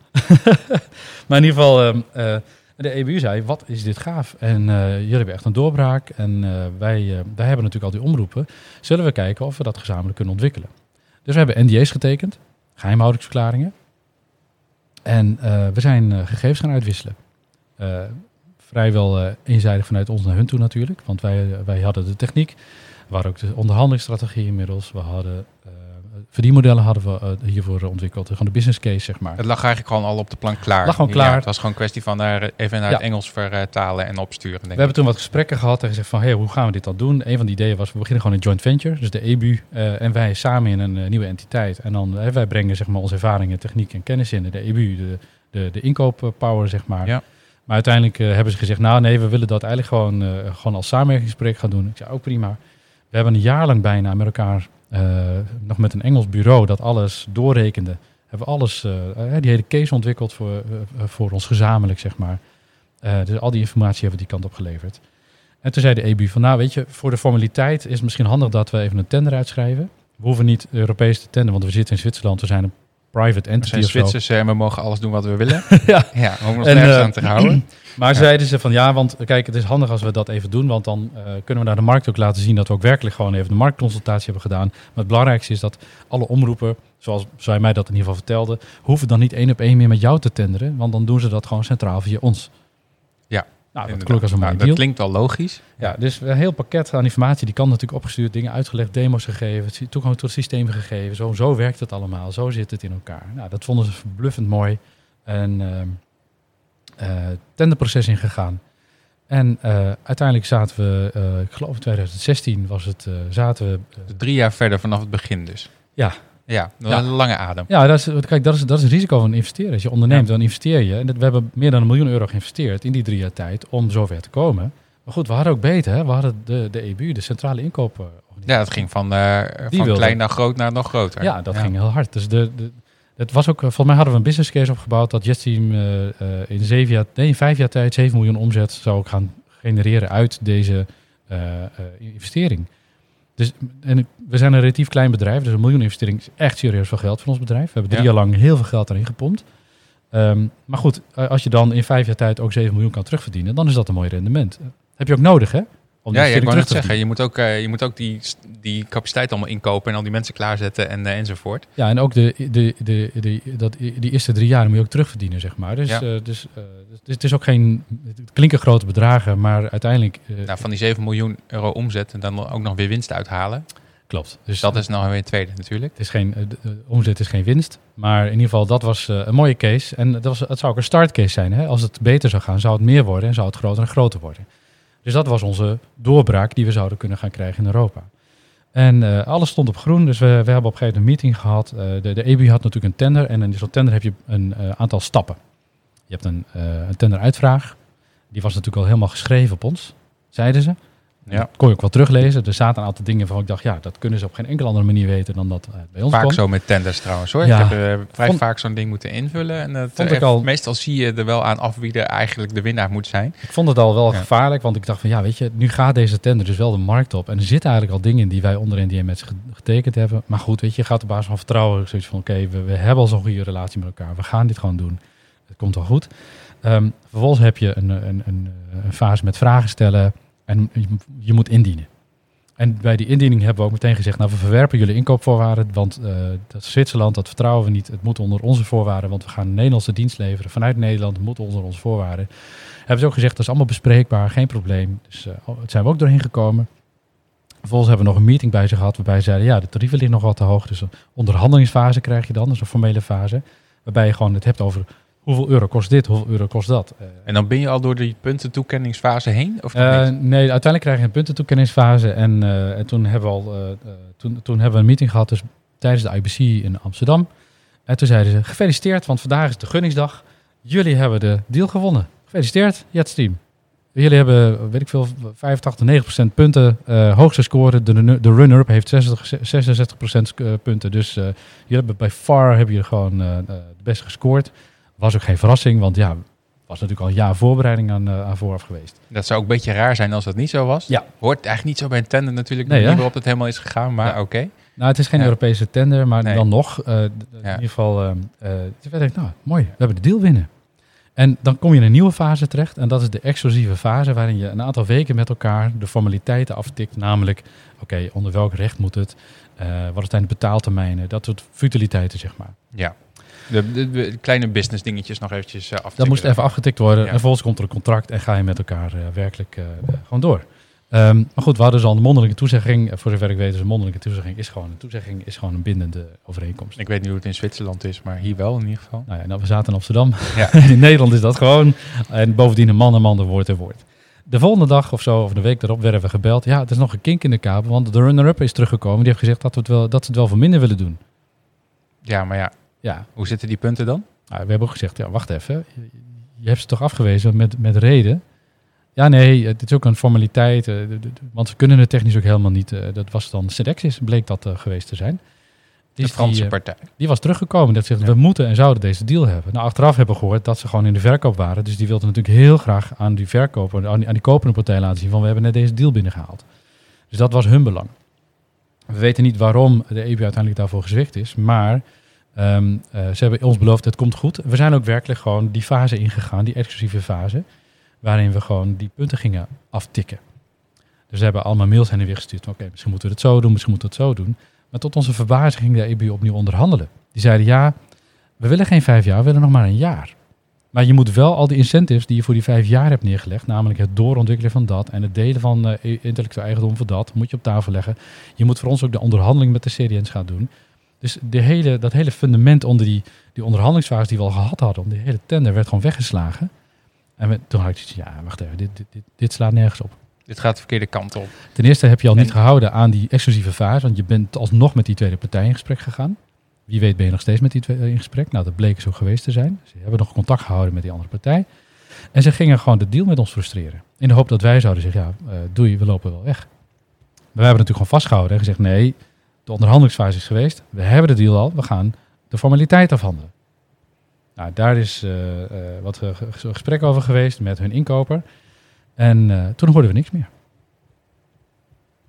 maar in ieder geval, ehm, eh, de EBU zei, wat is dit gaaf? En eh, jullie hebben echt een doorbraak. En eh, wij, wij hebben natuurlijk al die omroepen. Zullen we kijken of we dat gezamenlijk kunnen ontwikkelen? Dus we hebben NDA's getekend, geheimhoudingsverklaringen. En we zijn gegevens gaan uitwisselen. Vrijwel eenzijdig vanuit ons naar hun toe natuurlijk. Want wij, wij hadden de techniek. We hadden ook de onderhandelingsstrategie inmiddels. We hadden verdienmodellen hadden we eh, hiervoor ontwikkeld. Gewoon de business case, zeg maar. Het lag eigenlijk gewoon al op de plank klaar. Lag gewoon Ja, klaar. het was gewoon een kwestie van daar even naar Ja. het Engels vertalen en opsturen. Denk We hebben toen wat gesprekken gehad en gezegd van, hey, hoe gaan we dit dan doen? Een van de ideeën was, we beginnen gewoon een joint venture, dus de EBU eh, en wij samen in een eh, nieuwe entiteit. En dan eh, wij brengen zeg maar onze ervaringen, techniek en kennis in. De EBU, de, de, de inkooppower, zeg maar. Ja. Maar uiteindelijk eh, hebben ze gezegd, nou nee, we willen dat eigenlijk gewoon, eh, gewoon als samenwerkingsproject gaan doen. Ik zei, ook prima. We hebben een jaar lang bijna met elkaar, eh, nog met een Engels bureau, dat alles doorrekende. Hebben we alles, eh, eh, die hele case ontwikkeld voor, eh, eh, voor ons gezamenlijk, zeg maar. Eh, dus al die informatie hebben we die kant op geleverd. En toen zei de EBU van, nou weet je, voor de formaliteit is het misschien handig dat we even een tender uitschrijven. We hoeven niet Europees te tenderen, want we zitten in Zwitserland. We zijn een private We entity zijn of zo. Zwitsers en we mogen alles doen wat we willen. Ja. ja, om ons En, nergens eh, aan te houden. Maar zeiden ze van ja, want kijk, het is handig als we dat even doen, want dan eh, kunnen we naar de markt ook laten zien dat we ook werkelijk gewoon even de marktconsultatie hebben gedaan. Maar het belangrijkste is dat alle omroepen, zoals zij mij dat in ieder geval vertelde, hoeven dan niet één op één meer met jou te tenderen, want dan doen ze dat gewoon centraal via ons. Ja, nou, dat klonk als een Nou, dat klinkt wel logisch. Ja, dus een heel pakket aan informatie, die kan natuurlijk opgestuurd, dingen uitgelegd, demo's gegeven, het- toegang tot het systeem gegeven. Zo, zo werkt het allemaal, zo zit het in elkaar. Nou, dat vonden ze verbluffend mooi. En ehm eh, tenderproces ingegaan. En eh, uiteindelijk zaten we, eh, ik geloof in 2016 was het, zaten we, Dus drie jaar verder vanaf het begin dus. Ja, Ja. een lange adem. Ja, dat is, kijk, dat is, dat is het risico van investeren. Als je onderneemt, Ja. dan investeer je. En dat, we hebben meer dan een miljoen euro geïnvesteerd in die drie jaar tijd om zover te komen. Maar goed, we hadden ook beter. Hè? We hadden de, de EBU, de Centrale Inkooporganisatie. Ja, dat ging van, van wilde- klein naar groot naar nog groter. Ja, dat ging heel hard. Dus de, de, het was ook, eh, volgens mij hadden we een business case opgebouwd dat JetSteam eh, eh, in, zeven jaar, nee, in vijf jaar tijd 7 miljoen omzet zou gaan genereren uit deze investering. Dus en we zijn een relatief klein bedrijf, dus een miljoen investering is echt serieus veel geld voor ons bedrijf. We hebben drie Ja. jaar lang heel veel geld erin gepompt. Ehm, maar goed, als je dan in vijf jaar tijd ook 7 miljoen kan terugverdienen, dan is dat een mooi rendement. Heb je ook nodig, hè? Om die Ja, ja, ik investering wou terug net te zeggen, verdienen. je moet ook, eh, je moet ook die, die capaciteit allemaal inkopen en al die mensen klaarzetten en, eh, enzovoort. Ja, en ook de, de, de, de, dat, die eerste drie jaar moet je ook terugverdienen, zeg maar. Dus, Ja. eh, dus, eh, dus het is ook geen... Het klinken grote bedragen, maar uiteindelijk... Nou, van die 7 miljoen euro omzet en dan ook nog weer winst uithalen. klopt. Dus Dat is nog weer het tweede natuurlijk. Het is geen, de, omzet is geen winst. Maar in ieder geval, dat was een mooie case. En dat, was, het zou ook een startcase zijn. Hè? Als het beter zou gaan, zou het meer worden en zou het groter en groter worden. Dus dat was onze doorbraak die we zouden kunnen gaan krijgen in Europa. En eh, alles stond op groen. Dus we, we hebben op een gegeven moment een meeting gehad. Eh, de, de EBU had natuurlijk een tender. En in zo'n tender heb je een eh, aantal stappen. Je hebt een, een tenderuitvraag. Die was natuurlijk al helemaal geschreven op ons, zeiden ze. Ja. Dat kon je ook wel teruglezen. Er zaten een aantal dingen van ik dacht, ja, dat kunnen ze op geen enkele andere manier weten dan dat eh, bij ons Vaak zo met tenders trouwens hoor. Ja. Ik heb eh, vrij Vond- vaak zo'n ding moeten invullen. En het, Vond eh, ik al- meestal zie je er wel aan af wie er eigenlijk de winnaar moet zijn. Ik vond het al wel Ja. gevaarlijk, want ik dacht van ja, weet je, nu gaat deze tender dus wel de markt op. En er zitten eigenlijk al dingen in die wij onder NDM met ze getekend hebben. Maar goed, weet je, je gaat op basis van vertrouwen zoiets van oké, we, we hebben al zo'n goede relatie met elkaar. We gaan dit gewoon doen. Het komt wel goed. Ehm, vervolgens heb je een, een, een, een fase met vragen stellen en je, moet indienen. En bij die indiening hebben we ook meteen gezegd, nou we verwerpen jullie inkoopvoorwaarden, want eh, dat is Zwitserland, dat vertrouwen we niet. Het moet onder onze voorwaarden, want we gaan Nederlandse dienst leveren. Vanuit Nederland moet onder onze voorwaarden. Hebben ze ook gezegd, dat is allemaal bespreekbaar, geen probleem. Dus eh, het zijn we ook doorheen gekomen. Vervolgens hebben we nog een meeting bij ze gehad, waarbij ze zeiden, ja, de tarieven liggen nog wat te hoog. Dus een onderhandelingsfase krijg je dan, dus een formele fase. Waarbij je gewoon het hebt over hoeveel euro kost dit, hoeveel euro kost dat. Eh, En dan ben je al door die puntentoekenningsfase heen? Of eh, nee, uiteindelijk krijg je een puntentoekenningsfase. En, eh, en toen, hebben we al, toen, toen hebben we een meeting gehad dus tijdens de IBC in Amsterdam. En toen zeiden ze, gefeliciteerd, want vandaag is de gunningsdag. Jullie hebben de deal gewonnen. Gefeliciteerd, Jetsteam. Jullie hebben, weet ik veel, 85, 90% punten. hoogste score. De, de runner-up heeft 60, 66% punten. Dus jullie hebben bij far hebben jullie gewoon het beste gescoord. Was ook geen verrassing, want ja, was natuurlijk al een jaar voorbereiding aan, eh, aan vooraf geweest. Dat zou ook een beetje raar zijn als dat niet zo was. Ja. Hoort eigenlijk niet zo bij een tender natuurlijk. Nee, hè? waarop het helemaal is gegaan, maar Ja. oké. Nou, het is geen Ja. Europese tender, maar Nee. dan nog. d- In ieder geval, toen werd ik, nou, mooi, we hebben de deal winnen. En dan kom je in een nieuwe fase terecht. En dat is de exclusieve fase, waarin je een aantal weken met elkaar de formaliteiten aftikt. Namelijk, oké, onder welk recht moet het? Wat zijn de betaaltermijnen? Dat soort futiliteiten, zeg maar. Ja. De, de, de kleine business dingetjes nog eventjes uh, Dat moest even afgetikt worden. Ja. En vervolgens komt er een contract en ga je met elkaar eh, werkelijk eh, gewoon door. Ehm, maar goed, we hadden dus al een mondelinge toezegging. Voor zover ik weet is een mondelinge toezegging is gewoon een toezegging, is gewoon een bindende overeenkomst. Ik weet niet hoe het in Zwitserland is, maar hier wel in ieder geval. Nou ja, nou, we zaten in Amsterdam. Ja. in Nederland is dat gewoon. En bovendien een man en man, de woord en woord. De volgende dag of zo, of de week daarop, werden we gebeld. Ja, het is nog een kink in de kabel, want de runner-up is teruggekomen. Die heeft gezegd dat, we het wel, dat ze het wel voor minder willen doen. Ja, maar ja, Ja, hoe zitten die punten dan? nou, we hebben ook gezegd, ja, wacht even. Je, hebt ze toch afgewezen met, met reden? Ja, nee, het is ook een formaliteit. eh, de- de- de- want we kunnen het technisch ook helemaal niet. eh, dat was dan Sedexis, bleek dat eh, geweest te zijn. De Dus Franse die, partij. die was teruggekomen. Dat zegt, Ja. we moeten en zouden deze deal hebben. Nou, achteraf hebben we gehoord dat ze gewoon in de verkoop waren. Dus die wilden natuurlijk heel graag aan die verkoper, aan die, aan die kopende partij laten zien van we hebben net deze deal binnengehaald. Dus dat was hun belang. We weten niet waarom de EBU uiteindelijk daarvoor gezwicht is, maar ehm, eh, ze hebben ons beloofd, het komt goed. We zijn ook werkelijk gewoon die fase ingegaan, die exclusieve fase, waarin we gewoon die punten gingen aftikken. Dus we hebben allemaal mails heen en weer gestuurd. Oké, misschien moeten we het zo doen, misschien moeten we het zo doen. Maar tot onze verbazing ging de EBU opnieuw onderhandelen. Die zeiden ja, we willen geen vijf jaar, we willen nog maar een jaar. Maar je moet wel al die incentives die je voor die vijf jaar hebt neergelegd, namelijk het doorontwikkelen van dat en het delen van eh, intellectueel eigendom voor dat, moet je op tafel leggen. Je moet voor ons ook de onderhandeling met de CDN's gaan doen. Dus de hele, dat hele fundament onder die, die onderhandelingsfase die we al gehad hadden, om die hele tender, werd gewoon weggeslagen. En we, toen had ik zoiets, ja, wacht even, dit, dit, dit, dit slaat nergens op. Dit gaat de verkeerde kant op. Ten eerste heb je al En- niet gehouden aan die exclusieve fase, want je bent alsnog met die tweede partij in gesprek gegaan. Wie weet ben je nog steeds met die twee in gesprek. Nou, dat bleek zo geweest te zijn. Ze hebben nog contact gehouden met die andere partij. En ze gingen gewoon de deal met ons frustreren. In de hoop dat wij zouden zeggen, ja, uh, doei, we lopen wel weg. Maar wij hebben natuurlijk gewoon vastgehouden en gezegd, nee, de onderhandelingsfase is geweest. We hebben de deal al, we gaan de formaliteit afhandelen. Nou, daar is uh, uh, wat gesprek over geweest met hun inkoper. En toen hoorden we niks meer.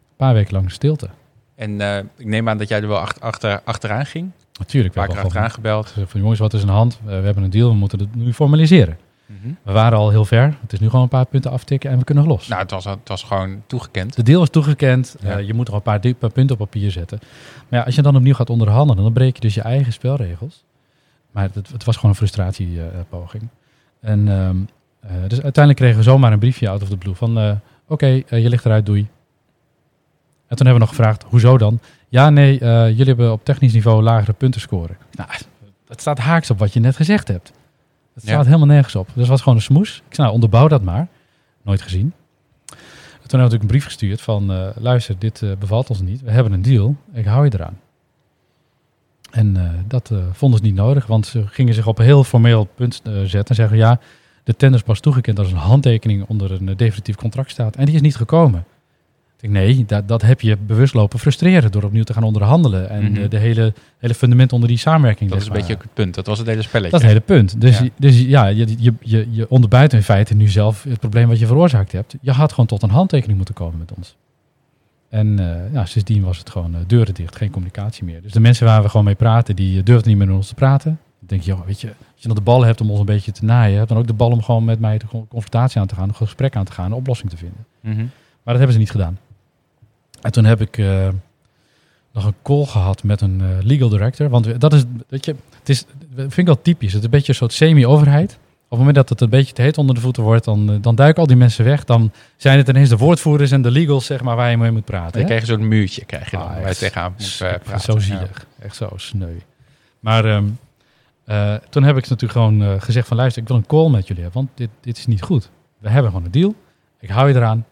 Een paar weken lang stilte. En ik neem aan dat jij er wel achter, achter achteraan ging. Natuurlijk. We hebben achteraan gebeld. Van jongens, wat is aan de hand? we hebben een deal, we moeten het nu formaliseren. Mm We waren al heel ver. Het is nu gewoon een paar punten aftikken en we kunnen los. Nou, het was, het was gewoon toegekend. De deal is toegekend. Ja. Uh, je moet er een paar, paar, punten op papier zetten. Maar ja, als je dan opnieuw gaat onderhandelen, dan breek je dus je eigen spelregels. Maar het, het was gewoon een frustratiepoging. Uh, en uh, dus uiteindelijk kregen we zomaar een briefje out of the blue van... oké, okay, je ligt eruit, doei. En toen hebben we nog gevraagd, hoezo dan? Ja, nee, jullie hebben op technisch niveau lagere punten scoren. Nou, dat staat haaks op wat je net gezegd hebt. Het staat helemaal nergens op. Dus was gewoon een smoes. Ik zei, nou, onderbouw dat maar. Nooit gezien. En toen heb ik een brief gestuurd van, uh, luister, dit uh, bevalt ons niet. We hebben een deal. Ik hou je eraan. En uh, dat vonden ze niet nodig, want ze gingen zich op een heel formeel punt zetten en zeggen, ja, de tender is pas toegekend als een handtekening onder een definitief contract staat. En die is niet gekomen nee, dat, dat heb je bewust lopen frustreren door opnieuw te gaan onderhandelen. En mm de, hele, hele fundament onder die samenwerking. Dat is een beetje het punt. Dat was het hele spelletje. Dat is het hele punt. Dus ja, dus, ja je, je, je, je onderbuit in feite nu zelf het probleem wat je veroorzaakt hebt. Je had gewoon tot een handtekening moeten komen met ons. En uh, ja, sindsdien was het gewoon uh, deuren dicht, geen communicatie meer. Dus de mensen waar we gewoon mee praten, die durfden niet meer met ons te praten. Dan denk je, joh, weet je, als je nog de ballen hebt om ons een beetje te naaien, heb dan ook de bal om gewoon met mij de confrontatie aan te gaan, een gesprek aan te gaan, een oplossing te vinden. Mm -hmm. Maar dat hebben ze niet gedaan. En toen heb ik uh, nog een call gehad met een uh, legal director. Want dat is, weet je, het is, vind ik wel typisch. Het is een beetje een soort semi-overheid. Op het moment dat het een beetje te heet onder de voeten wordt, dan, uh, dan duiken al die mensen weg. Dan zijn het ineens de woordvoerders en de legals, zeg maar, waar je mee moet praten. Dan krijg je zo'n muurtje, krijg je dan, ah, waar je tegenaan moet praten. Zo zielig. Ja. Echt zo sneu. Maar um, toen heb ik natuurlijk gewoon gezegd van, luister, ik wil een call met jullie hebben, want dit, dit is niet goed. We hebben gewoon een deal. Ik hou je eraan.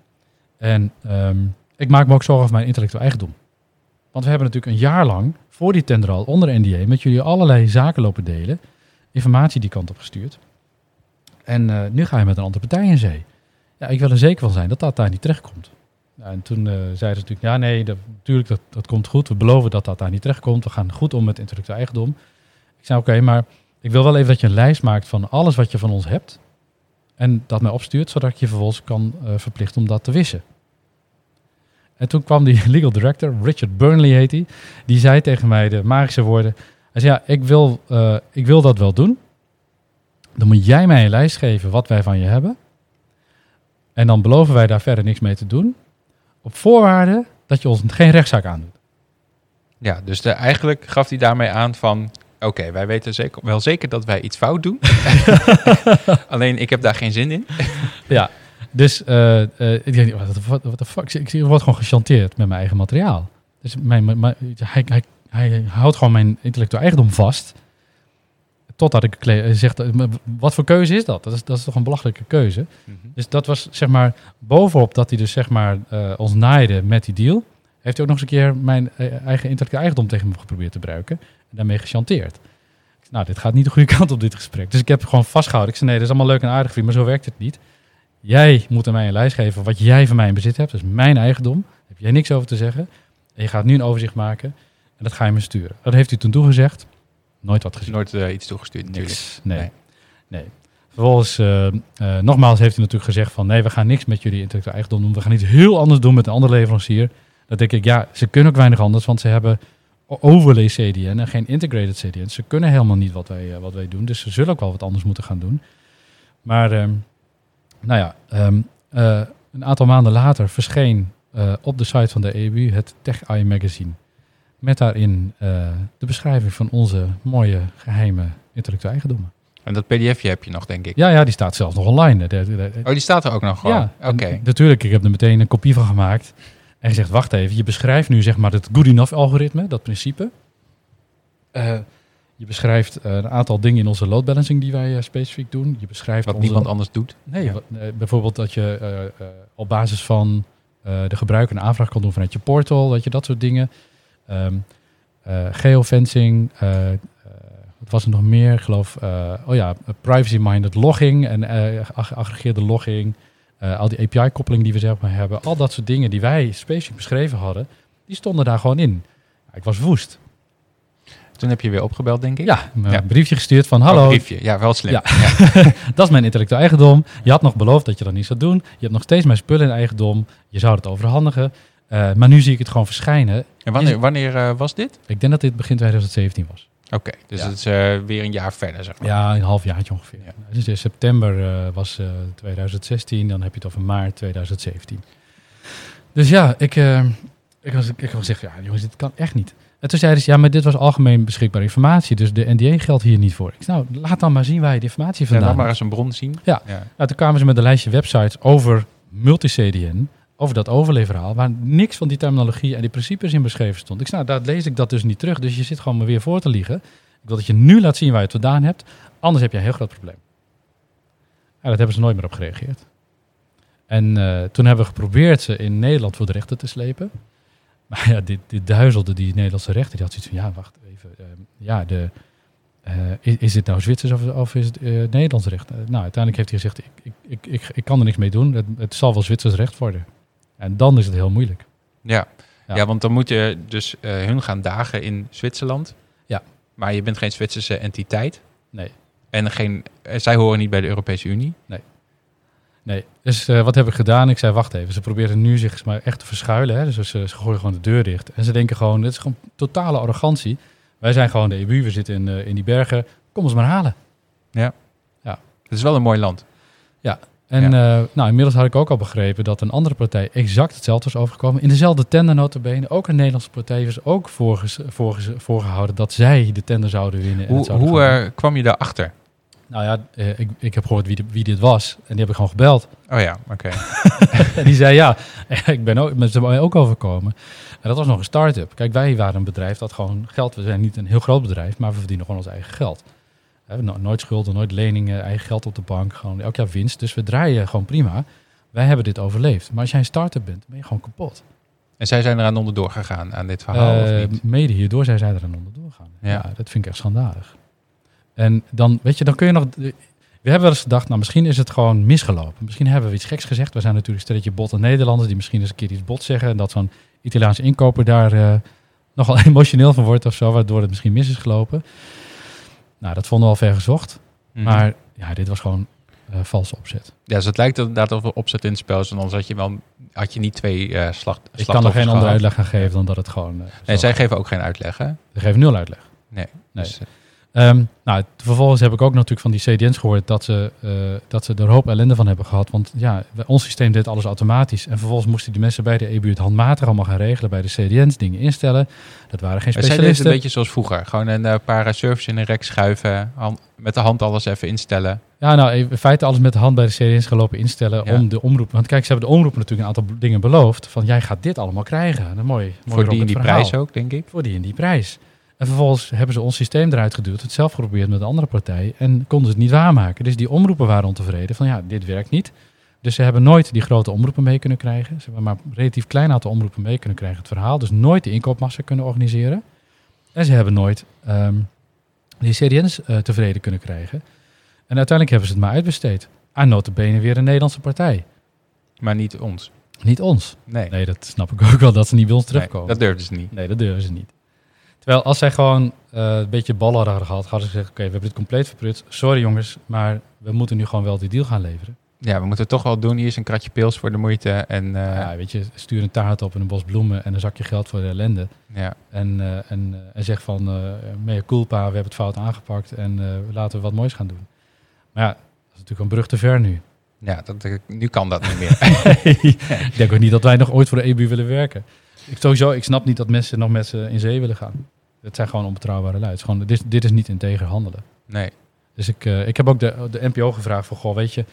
En um, ik maak me ook zorgen over mijn intellectueel eigendom. Want we hebben natuurlijk een jaar lang voor die tender al onder NDA met jullie allerlei zaken lopen delen. Informatie die kant op gestuurd. En uh, nu ga je met een andere partij in zee. Ja, ik wil er zeker van zijn dat dat daar niet terechtkomt. Ja, en toen uh, zeiden ze natuurlijk, ja nee, dat, natuurlijk dat, dat komt goed. We beloven dat dat daar niet terechtkomt. We gaan goed om met intellectueel eigendom. Ik zei, oké, maar ik wil wel even dat je een lijst maakt van alles wat je van ons hebt. En dat mij opstuurt, zodat ik je vervolgens kan uh, verplichten om dat te wissen. En toen kwam die legal director, Richard Burnley heet hij, die, die zei tegen mij de magische woorden. Hij zei, ja, ik wil, uh, ik wil dat wel doen. Dan moet jij mij een lijst geven wat wij van je hebben. En dan beloven wij daar verder niks mee te doen. Op voorwaarde dat je ons geen rechtszaak aandoet. Ja, dus de, eigenlijk gaf hij daarmee aan van... Oké, wij weten zeker, wel zeker dat wij iets fout doen. Alleen ik heb daar geen zin in. ja, dus uh, uh, ik denk, wat de fuck? Ik, ik word gewoon gechanteerd met mijn eigen materiaal. Dus mijn, mijn, hij, hij, hij houdt gewoon mijn intellectueel eigendom vast. Totdat ik zeg, wat voor keuze is dat? Dat is, dat is toch een belachelijke keuze. Mm -hmm. Dus dat was zeg maar, bovenop dat hij dus zeg maar uh, ons naaide met die deal, heeft hij ook nog eens een keer mijn eigen intellectueel eigendom tegen me geprobeerd te gebruiken. En daarmee gechanteerd. Nou, dit gaat niet de goede kant op dit gesprek. Dus ik heb gewoon vastgehouden. Ik zei, nee, dat is allemaal leuk en aardig, vriend, maar zo werkt het niet. Jij moet aan mij een lijst geven wat jij van mij in bezit hebt. Dat is mijn eigendom. Daar heb jij niks over te zeggen. En je gaat nu een overzicht maken. En dat ga je me sturen. Dat heeft hij toen toegezegd. Nooit wat gezien. Nooit uh, iets toegestuurd natuurlijk. Nee. nee. nee. Vervolgens, uh, uh, nogmaals heeft hij natuurlijk gezegd van... nee, we gaan niks met jullie intellectueel eigendom doen. We gaan iets heel anders doen met een andere leverancier. Dat denk ik, ja, ze kunnen ook weinig anders. Want ze hebben overlay CDN en geen integrated CDN. Ze kunnen helemaal niet wat wij, wat wij doen. Dus ze zullen ook wel wat anders moeten gaan doen. Maar... Ehm, nou ja, um, uh, een aantal maanden later verscheen uh, op de site van de EBU het Tech Eye magazine. Met daarin uh, de beschrijving van onze mooie geheime intellectuele eigendommen. En dat pdfje heb je nog, denk ik? Ja, ja die staat zelfs nog online. De, de, de, oh, die staat er ook nog gewoon? Ja, oké. Natuurlijk, ik heb er meteen een kopie van gemaakt. En gezegd, wacht even, je beschrijft nu zeg maar het good enough algoritme, dat principe. Uh, je beschrijft uh, een aantal dingen in onze load balancing die wij uh, specifiek doen. Je beschrijft wat onze... niemand anders doet. Nee, ja. uh, bijvoorbeeld dat je op basis van de gebruiker een aanvraag kan doen vanuit je portal, dat je dat soort dingen. Um, eh, geofencing, eh, eh, wat was er nog meer? Ik geloof, eh, oh ja, privacy-minded logging en eh ag- geaggregeerde logging. eh, al die API-koppeling die we zeg maar hebben. Al dat soort dingen die wij specifiek beschreven hadden, die stonden daar gewoon in. Ja, ik was woest. Toen heb je weer opgebeld, denk ik. Ja, een Ja. briefje gestuurd van Oh, hallo, briefje. Ja, wel slim. Ja. Ja. dat is mijn intellectueel eigendom. Je had nog beloofd dat je dat niet zou doen. Je hebt nog steeds mijn spullen in eigendom. Je zou het overhandigen. Eh, maar nu zie ik het gewoon verschijnen. En wanneer, wanneer eh, was dit? Ik denk dat dit begin 2017 was. Oké, dus Ja. het is eh, weer een jaar verder, zeg maar. Ja, een halfjaartje ongeveer. Ja. Dus in september eh, was eh, 2016, dan heb je het over maart 2017. Dus ja, ik, eh, ik, was, ik heb gezegd, ja jongens, dit kan echt niet. En toen zeiden ze, ja, maar dit was algemeen beschikbare informatie, dus de NDA geldt hier niet voor. Ik zei, nou, laat dan maar zien waar je die informatie Ja, vandaan laat maar hebt. eens een bron zien. Ja. Nou, toen kwamen ze met een lijstje websites over multi-CDN, over dat overleefverhaal, waar niks van die terminologie en die principes in beschreven stond. Ik zei, nou, daar lees ik dat dus niet terug, dus je zit gewoon maar weer voor te liegen. Ik wil dat je nu laat zien waar je het vandaan hebt, anders heb je een heel groot probleem. Ja, dat hebben ze nooit meer op gereageerd. En eh, toen hebben we geprobeerd ze in Nederland voor de rechter te slepen. Maar ja, dit, dit duizelde die Nederlandse rechter. Die had zoiets van, ja, wacht even. eh, ja, de, eh, is, is dit nou Zwitsers of, of is het eh, Nederlands recht? Eh, nou, uiteindelijk heeft hij gezegd, ik, ik, ik, ik, ik kan er niks mee doen. Het, het zal wel Zwitsers recht worden. En dan is het heel moeilijk. Ja. Ja. Ja. want dan moet je dus hun gaan dagen in Zwitserland. Ja. Maar je bent geen Zwitserse entiteit. Nee. En geen, zij horen niet bij de Europese Unie. Nee, dus eh, wat heb ik gedaan? Ik zei, wacht even. Ze proberen nu zich maar echt te verschuilen. Hè? Dus ze, ze gooien gewoon de deur dicht. En ze denken gewoon, dit is gewoon totale arrogantie. Wij zijn gewoon de EBU, we zitten in, eh, in die bergen. Kom ons maar halen. Het is wel een mooi land. En eh, nou, inmiddels had ik ook al begrepen dat een andere partij exact hetzelfde was overgekomen. In dezelfde tender notabene. Ook een Nederlandse partij was ook voorges, voorges, voorgehouden dat zij de tender zouden winnen. Hoe, hoe kwam je daarachter? Nou ja, eh, ik, ik heb gehoord wie, de- wie dit was. En die heb ik gewoon gebeld. Oh ja, oké. En die zei ja, ik ben ook, met ze mij ook overkomen. En dat was nog een start-up. Kijk, wij waren een bedrijf dat gewoon geld... We zijn niet een heel groot bedrijf, maar we verdienen gewoon ons eigen geld. We hebben no- nooit schulden, nooit leningen, eigen geld op de bank. Gewoon elk jaar winst. Dus we draaien gewoon prima. Wij hebben dit overleefd. Maar als jij een start-up bent, ben je gewoon kapot. En zij zijn eraan onderdoor gegaan aan dit verhaal, of Eh, niet? mede hierdoor zijn zij er aan onderdoor gaan. Ja. Ja. dat vind ik echt schandalig. En dan, weet je, dan kun je nog... We hebben wel eens gedacht, nou misschien is het gewoon misgelopen. Misschien hebben we iets geks gezegd. We zijn natuurlijk een stelletje botte Nederlanders die misschien eens een keer iets bot zeggen. En dat zo'n Italiaanse inkoper daar eh, nogal emotioneel van wordt of zo. Waardoor het misschien mis is gelopen. Nou, dat vonden we al ver gezocht. Mhm. Maar ja, dit was gewoon eh valse opzet. Ja, dus het lijkt inderdaad of er opzet in het spel is. En anders had je, wel, had je niet twee eh slag, Ik kan er geen andere uitleg aan geven dan dat het gewoon... En zij geven ook geen uitleg, hè? Ze geven nul uitleg. Nee. Nee. Dus, eh, Ehm, nou, vervolgens heb ik ook natuurlijk van die CDN's gehoord dat ze, eh, dat ze er een hoop ellende van hebben gehad. Want ja, ons systeem deed alles automatisch. En vervolgens moesten die mensen bij de EBU het handmatig allemaal gaan regelen bij de CDN's, dingen instellen. Dat waren geen zij deed het specialisten. een beetje zoals vroeger. Gewoon een eh, paar servers in een rek schuiven. hand- met de hand alles even instellen. Ja, nou, in feite alles met de hand bij de CDN's gelopen instellen Ja. om de omroep. Want kijk, ze hebben de omroep natuurlijk een aantal dingen beloofd. Van jij gaat dit allemaal krijgen. Een mooi, mooi voor die en rocket die verhaal. prijs ook, denk ik. Voor die en die prijs. En vervolgens hebben ze ons systeem eruit geduwd, het zelf geprobeerd met een andere partij en konden ze het niet waarmaken. Dus die omroepen waren ontevreden van ja, dit werkt niet. Dus ze hebben nooit die grote omroepen mee kunnen krijgen. Ze hebben maar een relatief klein aantal omroepen mee kunnen krijgen het verhaal. Dus nooit de inkoopmassa kunnen organiseren. En ze hebben nooit ehm, die CDN's eh, tevreden kunnen krijgen. En uiteindelijk hebben ze het maar uitbesteed. Aan notabene weer een Nederlandse partij. Maar niet ons. Niet ons. Nee. Nee, dat snap ik ook wel, dat ze niet bij ons Nee, terugkomen. dat durfden ze niet. Nee, dat durven ze niet. Terwijl als zij gewoon eh, een beetje ballen hadden gehad, hadden ze gezegd: Oké, we hebben dit compleet verprut. Sorry jongens, maar we moeten nu gewoon wel die deal gaan leveren. Ja, we moeten het toch wel doen. Hier is een kratje pils voor de moeite. En uh, ja, weet je, stuur een taart op en een bos bloemen en een zakje geld voor de ellende. Ja. En, uh, en, en zeg van, mea culpa, we hebben het fout aangepakt en laten we wat moois gaan doen. Maar ja, dat is natuurlijk een brug te ver nu. Ja, dat, nu kan dat niet meer. ik denk ook niet dat wij nog ooit voor de EBU willen werken. Ik, sowieso, ik snap niet dat mensen nog met ze in zee willen gaan. Het zijn gewoon onbetrouwbare lui. Gewoon, dit, dit is niet integer handelen. Nee. Dus ik, uh, ik heb ook de, de NPO gevraagd van, goh, weet je...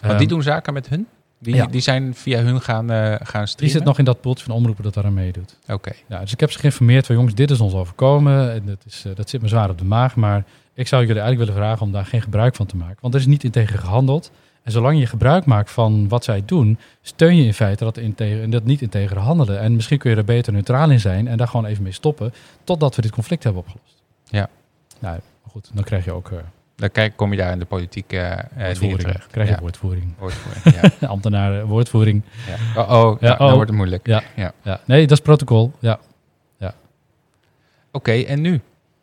Want um, die doen zaken met hun? Die, Ja. die zijn via hun gaan, eh gaan Die streamen? zit nog in dat poeltje van omroepen dat daar aan meedoet. Oké. Ja, dus ik heb ze geïnformeerd van jongens, dit is ons overkomen. En dat, is, eh, dat zit me zwaar op de maag. Maar ik zou jullie eigenlijk willen vragen om daar geen gebruik van te maken. Want er is niet integer gehandeld. En zolang je gebruik maakt van wat zij doen, steun je in feite dat, integer, dat niet integer handelen. En misschien kun je er beter neutraal in zijn en daar gewoon even mee stoppen. Totdat we dit conflict hebben opgelost. Ja. Nou, goed, dan krijg je ook eh Dan kijk, kom je daar in de politiek eh, dingen woordvoering. terecht. Krijg je ja. woordvoering. Woordvoering, ja. Ambtenaren, woordvoering. ja. Oh, oh, Ja, ja, oh. dan wordt het moeilijk. Ja. ja. Ja, nee, dat is protocol. Ja. Oké, en nu?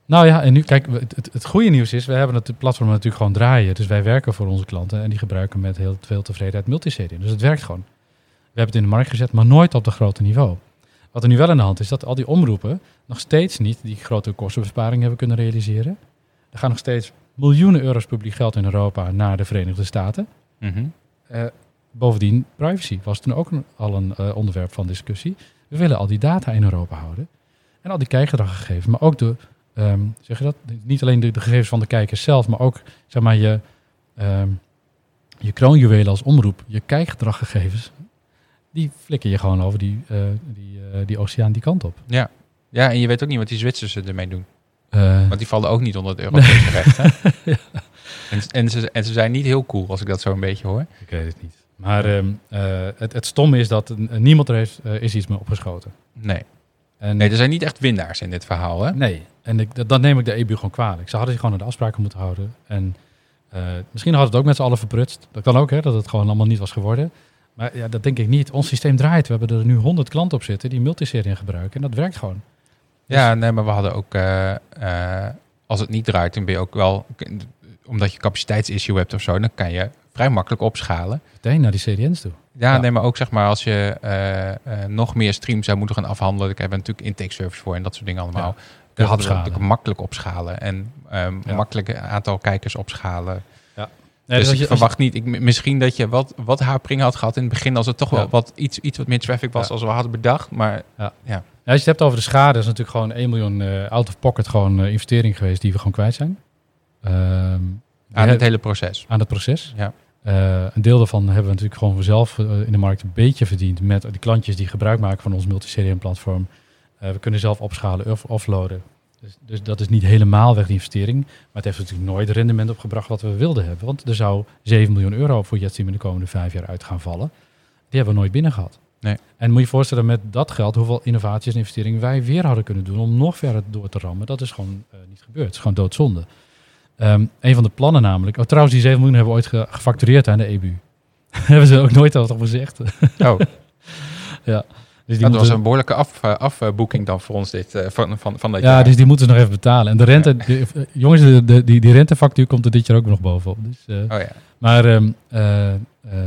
Nou ja, en nu, kijk, het, het, goede nieuws is, we hebben het platform natuurlijk gewoon draaien. Dus wij werken voor onze klanten en die gebruiken met heel veel tevredenheid multiserie. Dus het werkt gewoon. We hebben het in de markt gezet, maar nooit op dat grote niveau. Wat er nu wel aan de hand is, dat al die omroepen nog steeds niet die grote kostenbesparing hebben kunnen realiseren. Er gaan nog steeds miljoenen euro's publiek geld in Europa naar de Verenigde Staten. Mhm. Eh, bovendien, privacy was toen ook een- al een eh, onderwerp van discussie. We willen al die data in Europa houden. En al die kijkgedraggegevens, maar ook de, ehm, zeg je dat? Niet alleen de, de gegevens van de kijkers zelf, maar ook zeg maar, je, ehm je kroonjuwelen als omroep, je kijkgedraggegevens. Die flikker je gewoon over die, eh, die, eh, die oceaan die kant op. Ja. ja, en je weet ook niet wat die Zwitsers ermee doen. Eh, Want die vallen ook niet onder het Europese recht. Hè? en, en, ze, en ze zijn niet heel cool, als ik dat zo een beetje hoor. ik weet het niet. Maar ehm, eh, het, het stomme is dat niemand er heeft, is iets mee opgeschoten. Nee. En nee, er zijn niet echt winnaars in dit verhaal. Hè? Nee, en ik, dat, dat neem ik de EBU gewoon kwalijk. Ze hadden zich gewoon aan de afspraken moeten houden. En eh, misschien hadden het ook met z'n allen verprutst. Dat kan ook, hè, dat het gewoon allemaal niet was geworden. Maar ja, dat denk ik niet. Ons systeem draait. We hebben er nu 100 klanten op zitten die multiserie gebruiken. En dat werkt gewoon. Ja, nee, maar we hadden ook, eh, eh, als het niet draait, dan ben je ook wel, omdat je capaciteitsissue hebt of zo, dan kan je vrij makkelijk opschalen. Meteen naar die CDN's toe. Ja, Ja. nee, maar ook zeg maar als je eh, eh, nog meer streams zou moeten gaan afhandelen, ik heb er natuurlijk intake service voor en dat soort dingen allemaal. Kun je natuurlijk makkelijk opschalen en Ja. makkelijk aantal kijkers opschalen. Nee, dus ik je- verwacht niet, ik, misschien dat je wat, wat hapering had gehad in het begin, als het toch wel Ja. wat, iets, iets wat meer traffic was Ja. als we hadden bedacht. Maar Ja, als je het hebt over de schade, is natuurlijk gewoon 1 miljoen eh, out of pocket gewoon eh, investering geweest die we gewoon kwijt zijn. Ehm, aan het hele proces. aan het proces. Ja. Eh, een deel daarvan hebben we natuurlijk gewoon zelf eh, in de markt een beetje verdiend met die klantjes die gebruik maken van ons multiserium platform. Eh, we kunnen zelf opschalen of offloaden. Dus, dus dat is niet helemaal weg die investering. Maar het heeft natuurlijk nooit het rendement opgebracht wat we wilden hebben. Want er zou 7 miljoen euro voor JetStream in de komende vijf jaar uit gaan vallen. Die hebben we nooit binnen gehad. Nee. En moet je je voorstellen met dat geld hoeveel innovaties en investeringen wij weer hadden kunnen doen om nog verder door te rammen. Dat is gewoon niet gebeurd. Het is gewoon doodzonde. Ehm, een van de plannen namelijk. Oh, trouwens, die 7 miljoen hebben we ooit ge- gefactureerd aan de EBU. hebben ze ook nooit al op gezegd. Oh, Dus die dat was een behoorlijke af, eh, afboeking dan voor ons dit, eh, van, van, van dat ja, jaar. dus die moeten ze nog even betalen. En de rente, eh, jongens, de, de- die, die rentefactuur komt er dit jaar ook nog bovenop. Dus, Oh ja. Maar ehm, eh, eh, eh,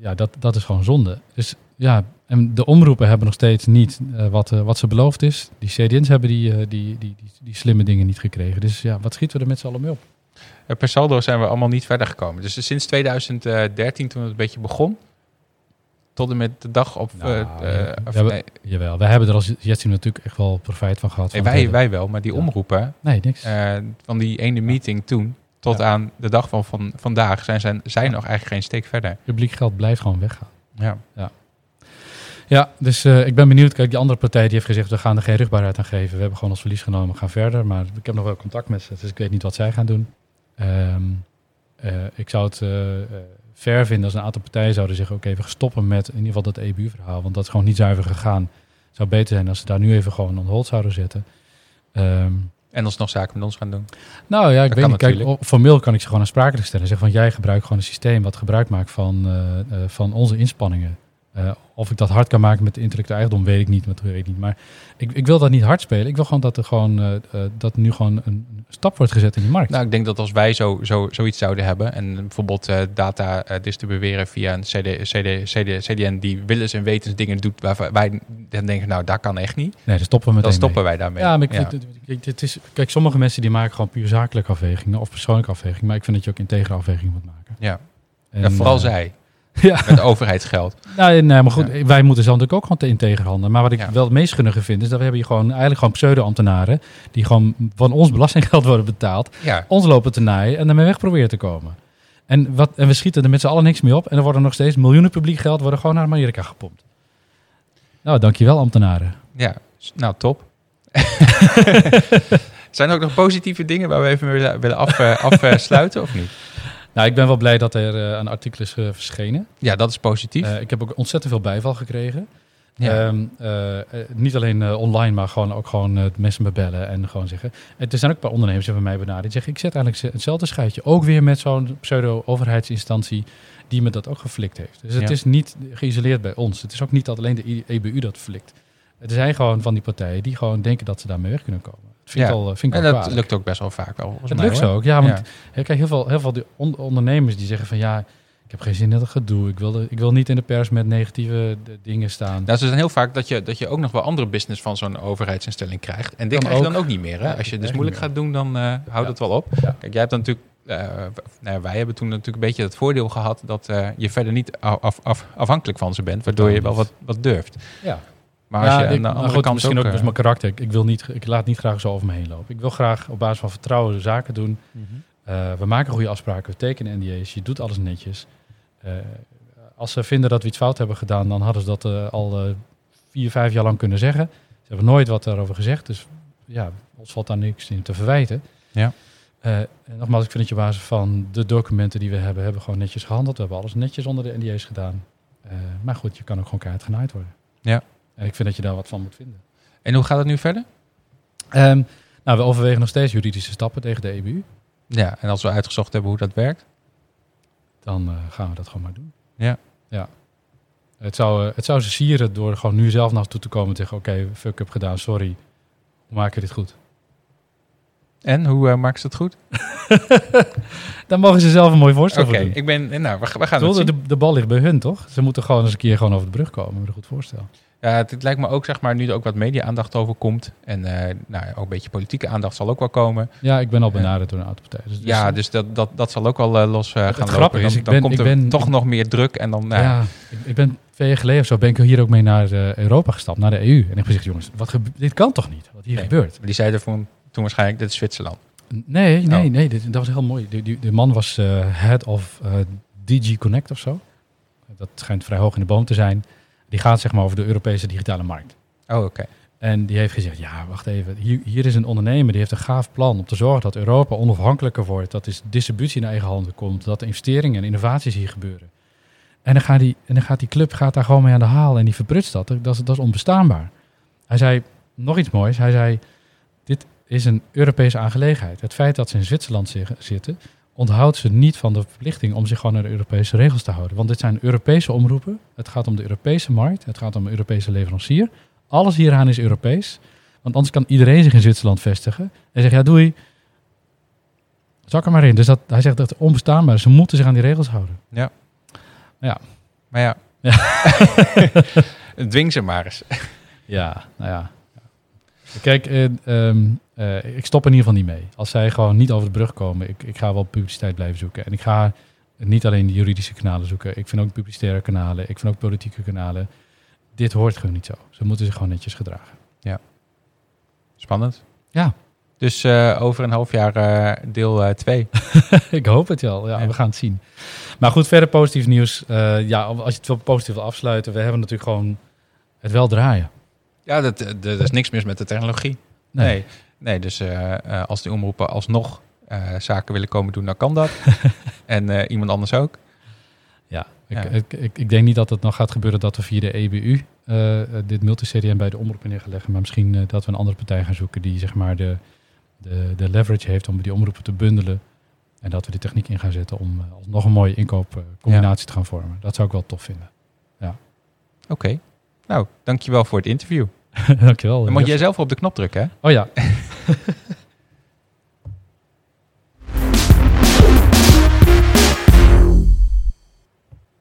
ja, dat, dat is gewoon zonde. Dus ja, en de omroepen hebben nog steeds niet eh, wat, eh, wat ze beloofd is. Die CDN's hebben die, eh, die, die, die, die slimme dingen niet gekregen. Dus ja, wat schieten we er met z'n allen mee op? Per saldo zijn we allemaal niet verder gekomen. Dus sinds 2013, toen het een beetje begon, tot en met de dag op... Nou, ja, we of- hebben- nee, Jawel, wij hebben er als Jetstream natuurlijk echt wel profijt van gehad. nee, wij, wij wel, maar die Ja. omroepen, Nee, niks. van die ene meeting toen tot Ja. aan de dag van, van vandaag, zijn, zijn, zijn nog eigenlijk geen steek verder. Publiek geld blijft gewoon weggaan. Ja. Ja, dus eh, ik ben benieuwd. Kijk, die andere partij die heeft gezegd, we gaan er geen rugbaarheid aan geven. We hebben gewoon ons verlies genomen, we gaan verder. Maar ik heb nog wel contact met ze, dus ik weet niet wat zij gaan doen. Ehm, eh, ik zou het eh, eh, vinden als een aantal partijen zouden zeggen... oké, we stoppen met in ieder geval dat EBU-verhaal. Want dat is gewoon niet zuiver gegaan. Het zou beter zijn als ze daar nu even gewoon on hold zouden zetten. Ehm, En alsnog zaken met ons gaan doen. nou ja, ik Dat weet niet. Kijk, natuurlijk. formeel kan ik ze gewoon aansprakelijk stellen. Zeggen van jij gebruikt gewoon een systeem wat gebruik maakt van, van onze inspanningen. Eh, of ik dat hard kan maken met de intellectuele eigendom, weet ik niet. Dat weet ik niet. Maar ik, ik wil dat niet hard spelen. Ik wil gewoon dat er gewoon eh, dat nu gewoon een, stap wordt gezet in die markt. Nou, ik denk dat als wij zo, zo, zoiets zouden hebben en bijvoorbeeld data distribueren via een CD, CD, CD, CDN die willens en wetens dingen doet waarvan wij dan denken, nou, dat kan echt niet. nee, dan stoppen we meteen Dan stoppen mee. wij daarmee. Ja, maar ik vind, het- is, kijk, sommige mensen die maken gewoon puur zakelijke afwegingen of persoonlijke afwegingen. Maar ik vind dat je ook integere afwegingen moet maken. Ja. En, Ja, vooral zij, Ja. met overheidsgeld. Nou, nee, maar goed, wij moeten zelf natuurlijk ook gewoon te integer handelen. Maar wat ik Ja. wel het meest gunnige vind, is dat we hebben hier gewoon eigenlijk gewoon pseudo-ambtenaren die gewoon van ons belastinggeld worden betaald, Ja, ons lopen te naaien en daarmee weg proberen te komen. En, wat, en we schieten er met z'n allen niks mee op. En er worden nog steeds miljoenen publiek geld worden gewoon naar Amerika gepompt. Nou, dankjewel ambtenaren. Ja, nou top. Zijn er ook nog positieve dingen waar we even willen, af, eh, afsluiten of niet? Nou, ik ben wel blij dat er eh, een artikel is eh, verschenen. Ja, dat is positief. Eh, ik heb ook ontzettend veel bijval gekregen. ja. Ehm, eh, eh, niet alleen online, maar gewoon ook gewoon mensen me bellen en gewoon zeggen. Er zijn ook een paar ondernemers die hebben mij benaderd. Die zeggen, ik zet eigenlijk ze- hetzelfde schuitje. Ook weer met zo'n pseudo-overheidsinstantie die me dat ook geflikt heeft. Dus het Ja. is niet geïsoleerd bij ons. Het is ook niet dat alleen de EBU dat flikt. Er zijn gewoon van die partijen die gewoon denken dat ze daarmee weg kunnen komen. Dat vind ik Ja. al, eh, vind ik en al dat kwalijk. lukt ook best wel vaak wel. Het mij, lukt hoor. zo ook, ja. Want Ja. kijk, heel veel, heel veel die on- ondernemers die zeggen van ja, ik heb geen zin in dat gedoe. Ik wil, de- ik wil niet in de pers met negatieve dingen staan. Nou, ze zijn heel vaak dat je, dat je ook nog wel andere business van zo'n overheidsinstelling krijgt. En dit Kan krijg je dan ook. ook niet meer. Hè? Ja, Als je echt dus moeilijk gaat doen, dan eh houdt het wel op. Kijk, jij hebt dan natuurlijk... eh, nou ja, wij hebben toen natuurlijk een beetje het voordeel gehad dat je verder niet af- af- afhankelijk van ze bent, waardoor je wel wat, wat durft. Ja. Maar als je ik- aan de maar andere goed, kant misschien ook, ook... dus eh, mijn karakter. Ik, ik, wil niet, ik laat niet graag zo over me heen lopen. Ik wil graag op basis van vertrouwen zaken doen. mhm. Eh, we maken goede afspraken, we tekenen NDA's, je doet alles netjes. Eh, als ze vinden dat we iets fout hebben gedaan, dan hadden ze dat eh, al eh, vier, vijf jaar lang kunnen zeggen. Ze hebben nooit wat daarover gezegd, dus ja, ons valt daar niks in te verwijten. Ja. Eh, en nogmaals, ik vind dat je op basis van de documenten die we hebben, hebben we gewoon netjes gehandeld. We hebben alles netjes onder de NDA's gedaan. Eh, maar goed, je kan ook gewoon keihard genaaid worden. Ja. En ik vind dat je daar wat van moet vinden. En hoe gaat het nu verder? Ehm, nou, we overwegen nog steeds juridische stappen tegen de EBU. Ja, en als we uitgezocht hebben hoe dat werkt. dan eh, gaan we dat gewoon maar doen. Ja. ja. Het, zou, eh, het zou ze sieren door gewoon nu zelf naar toe te komen en te zeggen... oké, fuck up gedaan, sorry. Hoe maken we dit goed? En hoe eh maken ze het goed? Dan mogen ze zelf een mooi voorstel Oké, voor doen. ik ben... Nou, we, we gaan het zien. de, de bal ligt bij hun, toch? Ze moeten gewoon eens een keer gewoon over de brug komen met een goed voorstel. Ja, het, het lijkt me ook, zeg maar, nu er ook wat media-aandacht over komt. En eh, nou, ook een beetje politieke aandacht zal ook wel komen. Ja, ik ben al benaderd door een aantal partijen. Dus, ja, dus dat, dat, dat zal ook wel eh, los eh, Het gaan lopen. grappige Dan, is, ik dan ben- komt er ben- toch nog meer druk. En dan, ja, ik, ik ben twee jaar geleden of zo ben ik hier ook mee naar Europa gestapt, naar de EU. En ik heb gezegd, jongens, wat dit kan toch niet? Wat hier Nee. gebeurt? Maar die zeiden van, toen waarschijnlijk, dit is Zwitserland. Nee, nee, Oh. nee. Dit, dat was heel mooi. Die, die, de man was head of eh, DG Connect of zo. Dat schijnt vrij hoog in de boom te zijn. Die gaat zeg maar over de Europese digitale markt. Oh, oké. En die heeft gezegd, ja, wacht even. Hier, hier is een ondernemer die heeft een gaaf plan om te zorgen dat Europa onafhankelijker wordt. Dat is distributie in eigen handen komt. Dat investeringen en innovaties hier gebeuren. En dan gaat die, en dan gaat die club gaat daar gewoon mee aan de haal en die verprutst dat. Dat is, dat is onbestaanbaar. Hij zei nog iets moois. Hij zei, dit is een Europese aangelegenheid. Het feit dat ze in Zwitserland zitten, onthoudt ze niet van de verplichting om zich gewoon naar de Europese regels te houden. Want dit zijn Europese omroepen. Het gaat om de Europese markt. Het gaat om een Europese leverancier. Alles hieraan is Europees. Want anders kan iedereen zich in Zwitserland vestigen. En zegt, ja doei. Zak er maar in. Dus dat, hij zegt dat het onbestaanbaar is. Ze moeten zich aan die regels houden. Maar ja, Ja. dwing ze maar eens. Ja, nou ja. Kijk, eh, ehm, eh, ik stop er in ieder geval niet mee. Als zij gewoon niet over de brug komen, ik, ik ga wel publiciteit blijven zoeken. En ik ga niet alleen de juridische kanalen zoeken. Ik vind ook publicitaire kanalen. Ik vind ook politieke kanalen. Dit hoort gewoon niet zo. Ze moeten zich gewoon netjes gedragen. Spannend. Ja. Dus eh, over een half jaar eh, deel 2. ik hoop het wel. Ja, Ja. we gaan het zien. Maar goed, verder positief nieuws. Ja, als je het wel positief wil afsluiten. We hebben natuurlijk gewoon het wel draaien. ja, dat, dat, er is niks mis met de technologie. Nee, nee dus eh, eh, als die omroepen alsnog eh, zaken willen komen doen, dan kan dat. en iemand anders ook. Ja, Ja. Ik, ik, ik, ik denk niet dat het nog gaat gebeuren dat we via de EBU dit multi-CDM bij de omroep neer gaan leggen. Maar misschien dat we een andere partij gaan zoeken die zeg maar de, de, de leverage heeft om die omroepen te bundelen. En dat we die techniek in gaan zetten om uh, nog een mooie inkoopcombinatie te gaan vormen. Dat zou ik wel tof vinden. Oké. Nou, dankjewel voor het interview. Dankjewel. Dan moet jij zelf op de knop drukken, hè? Oh ja.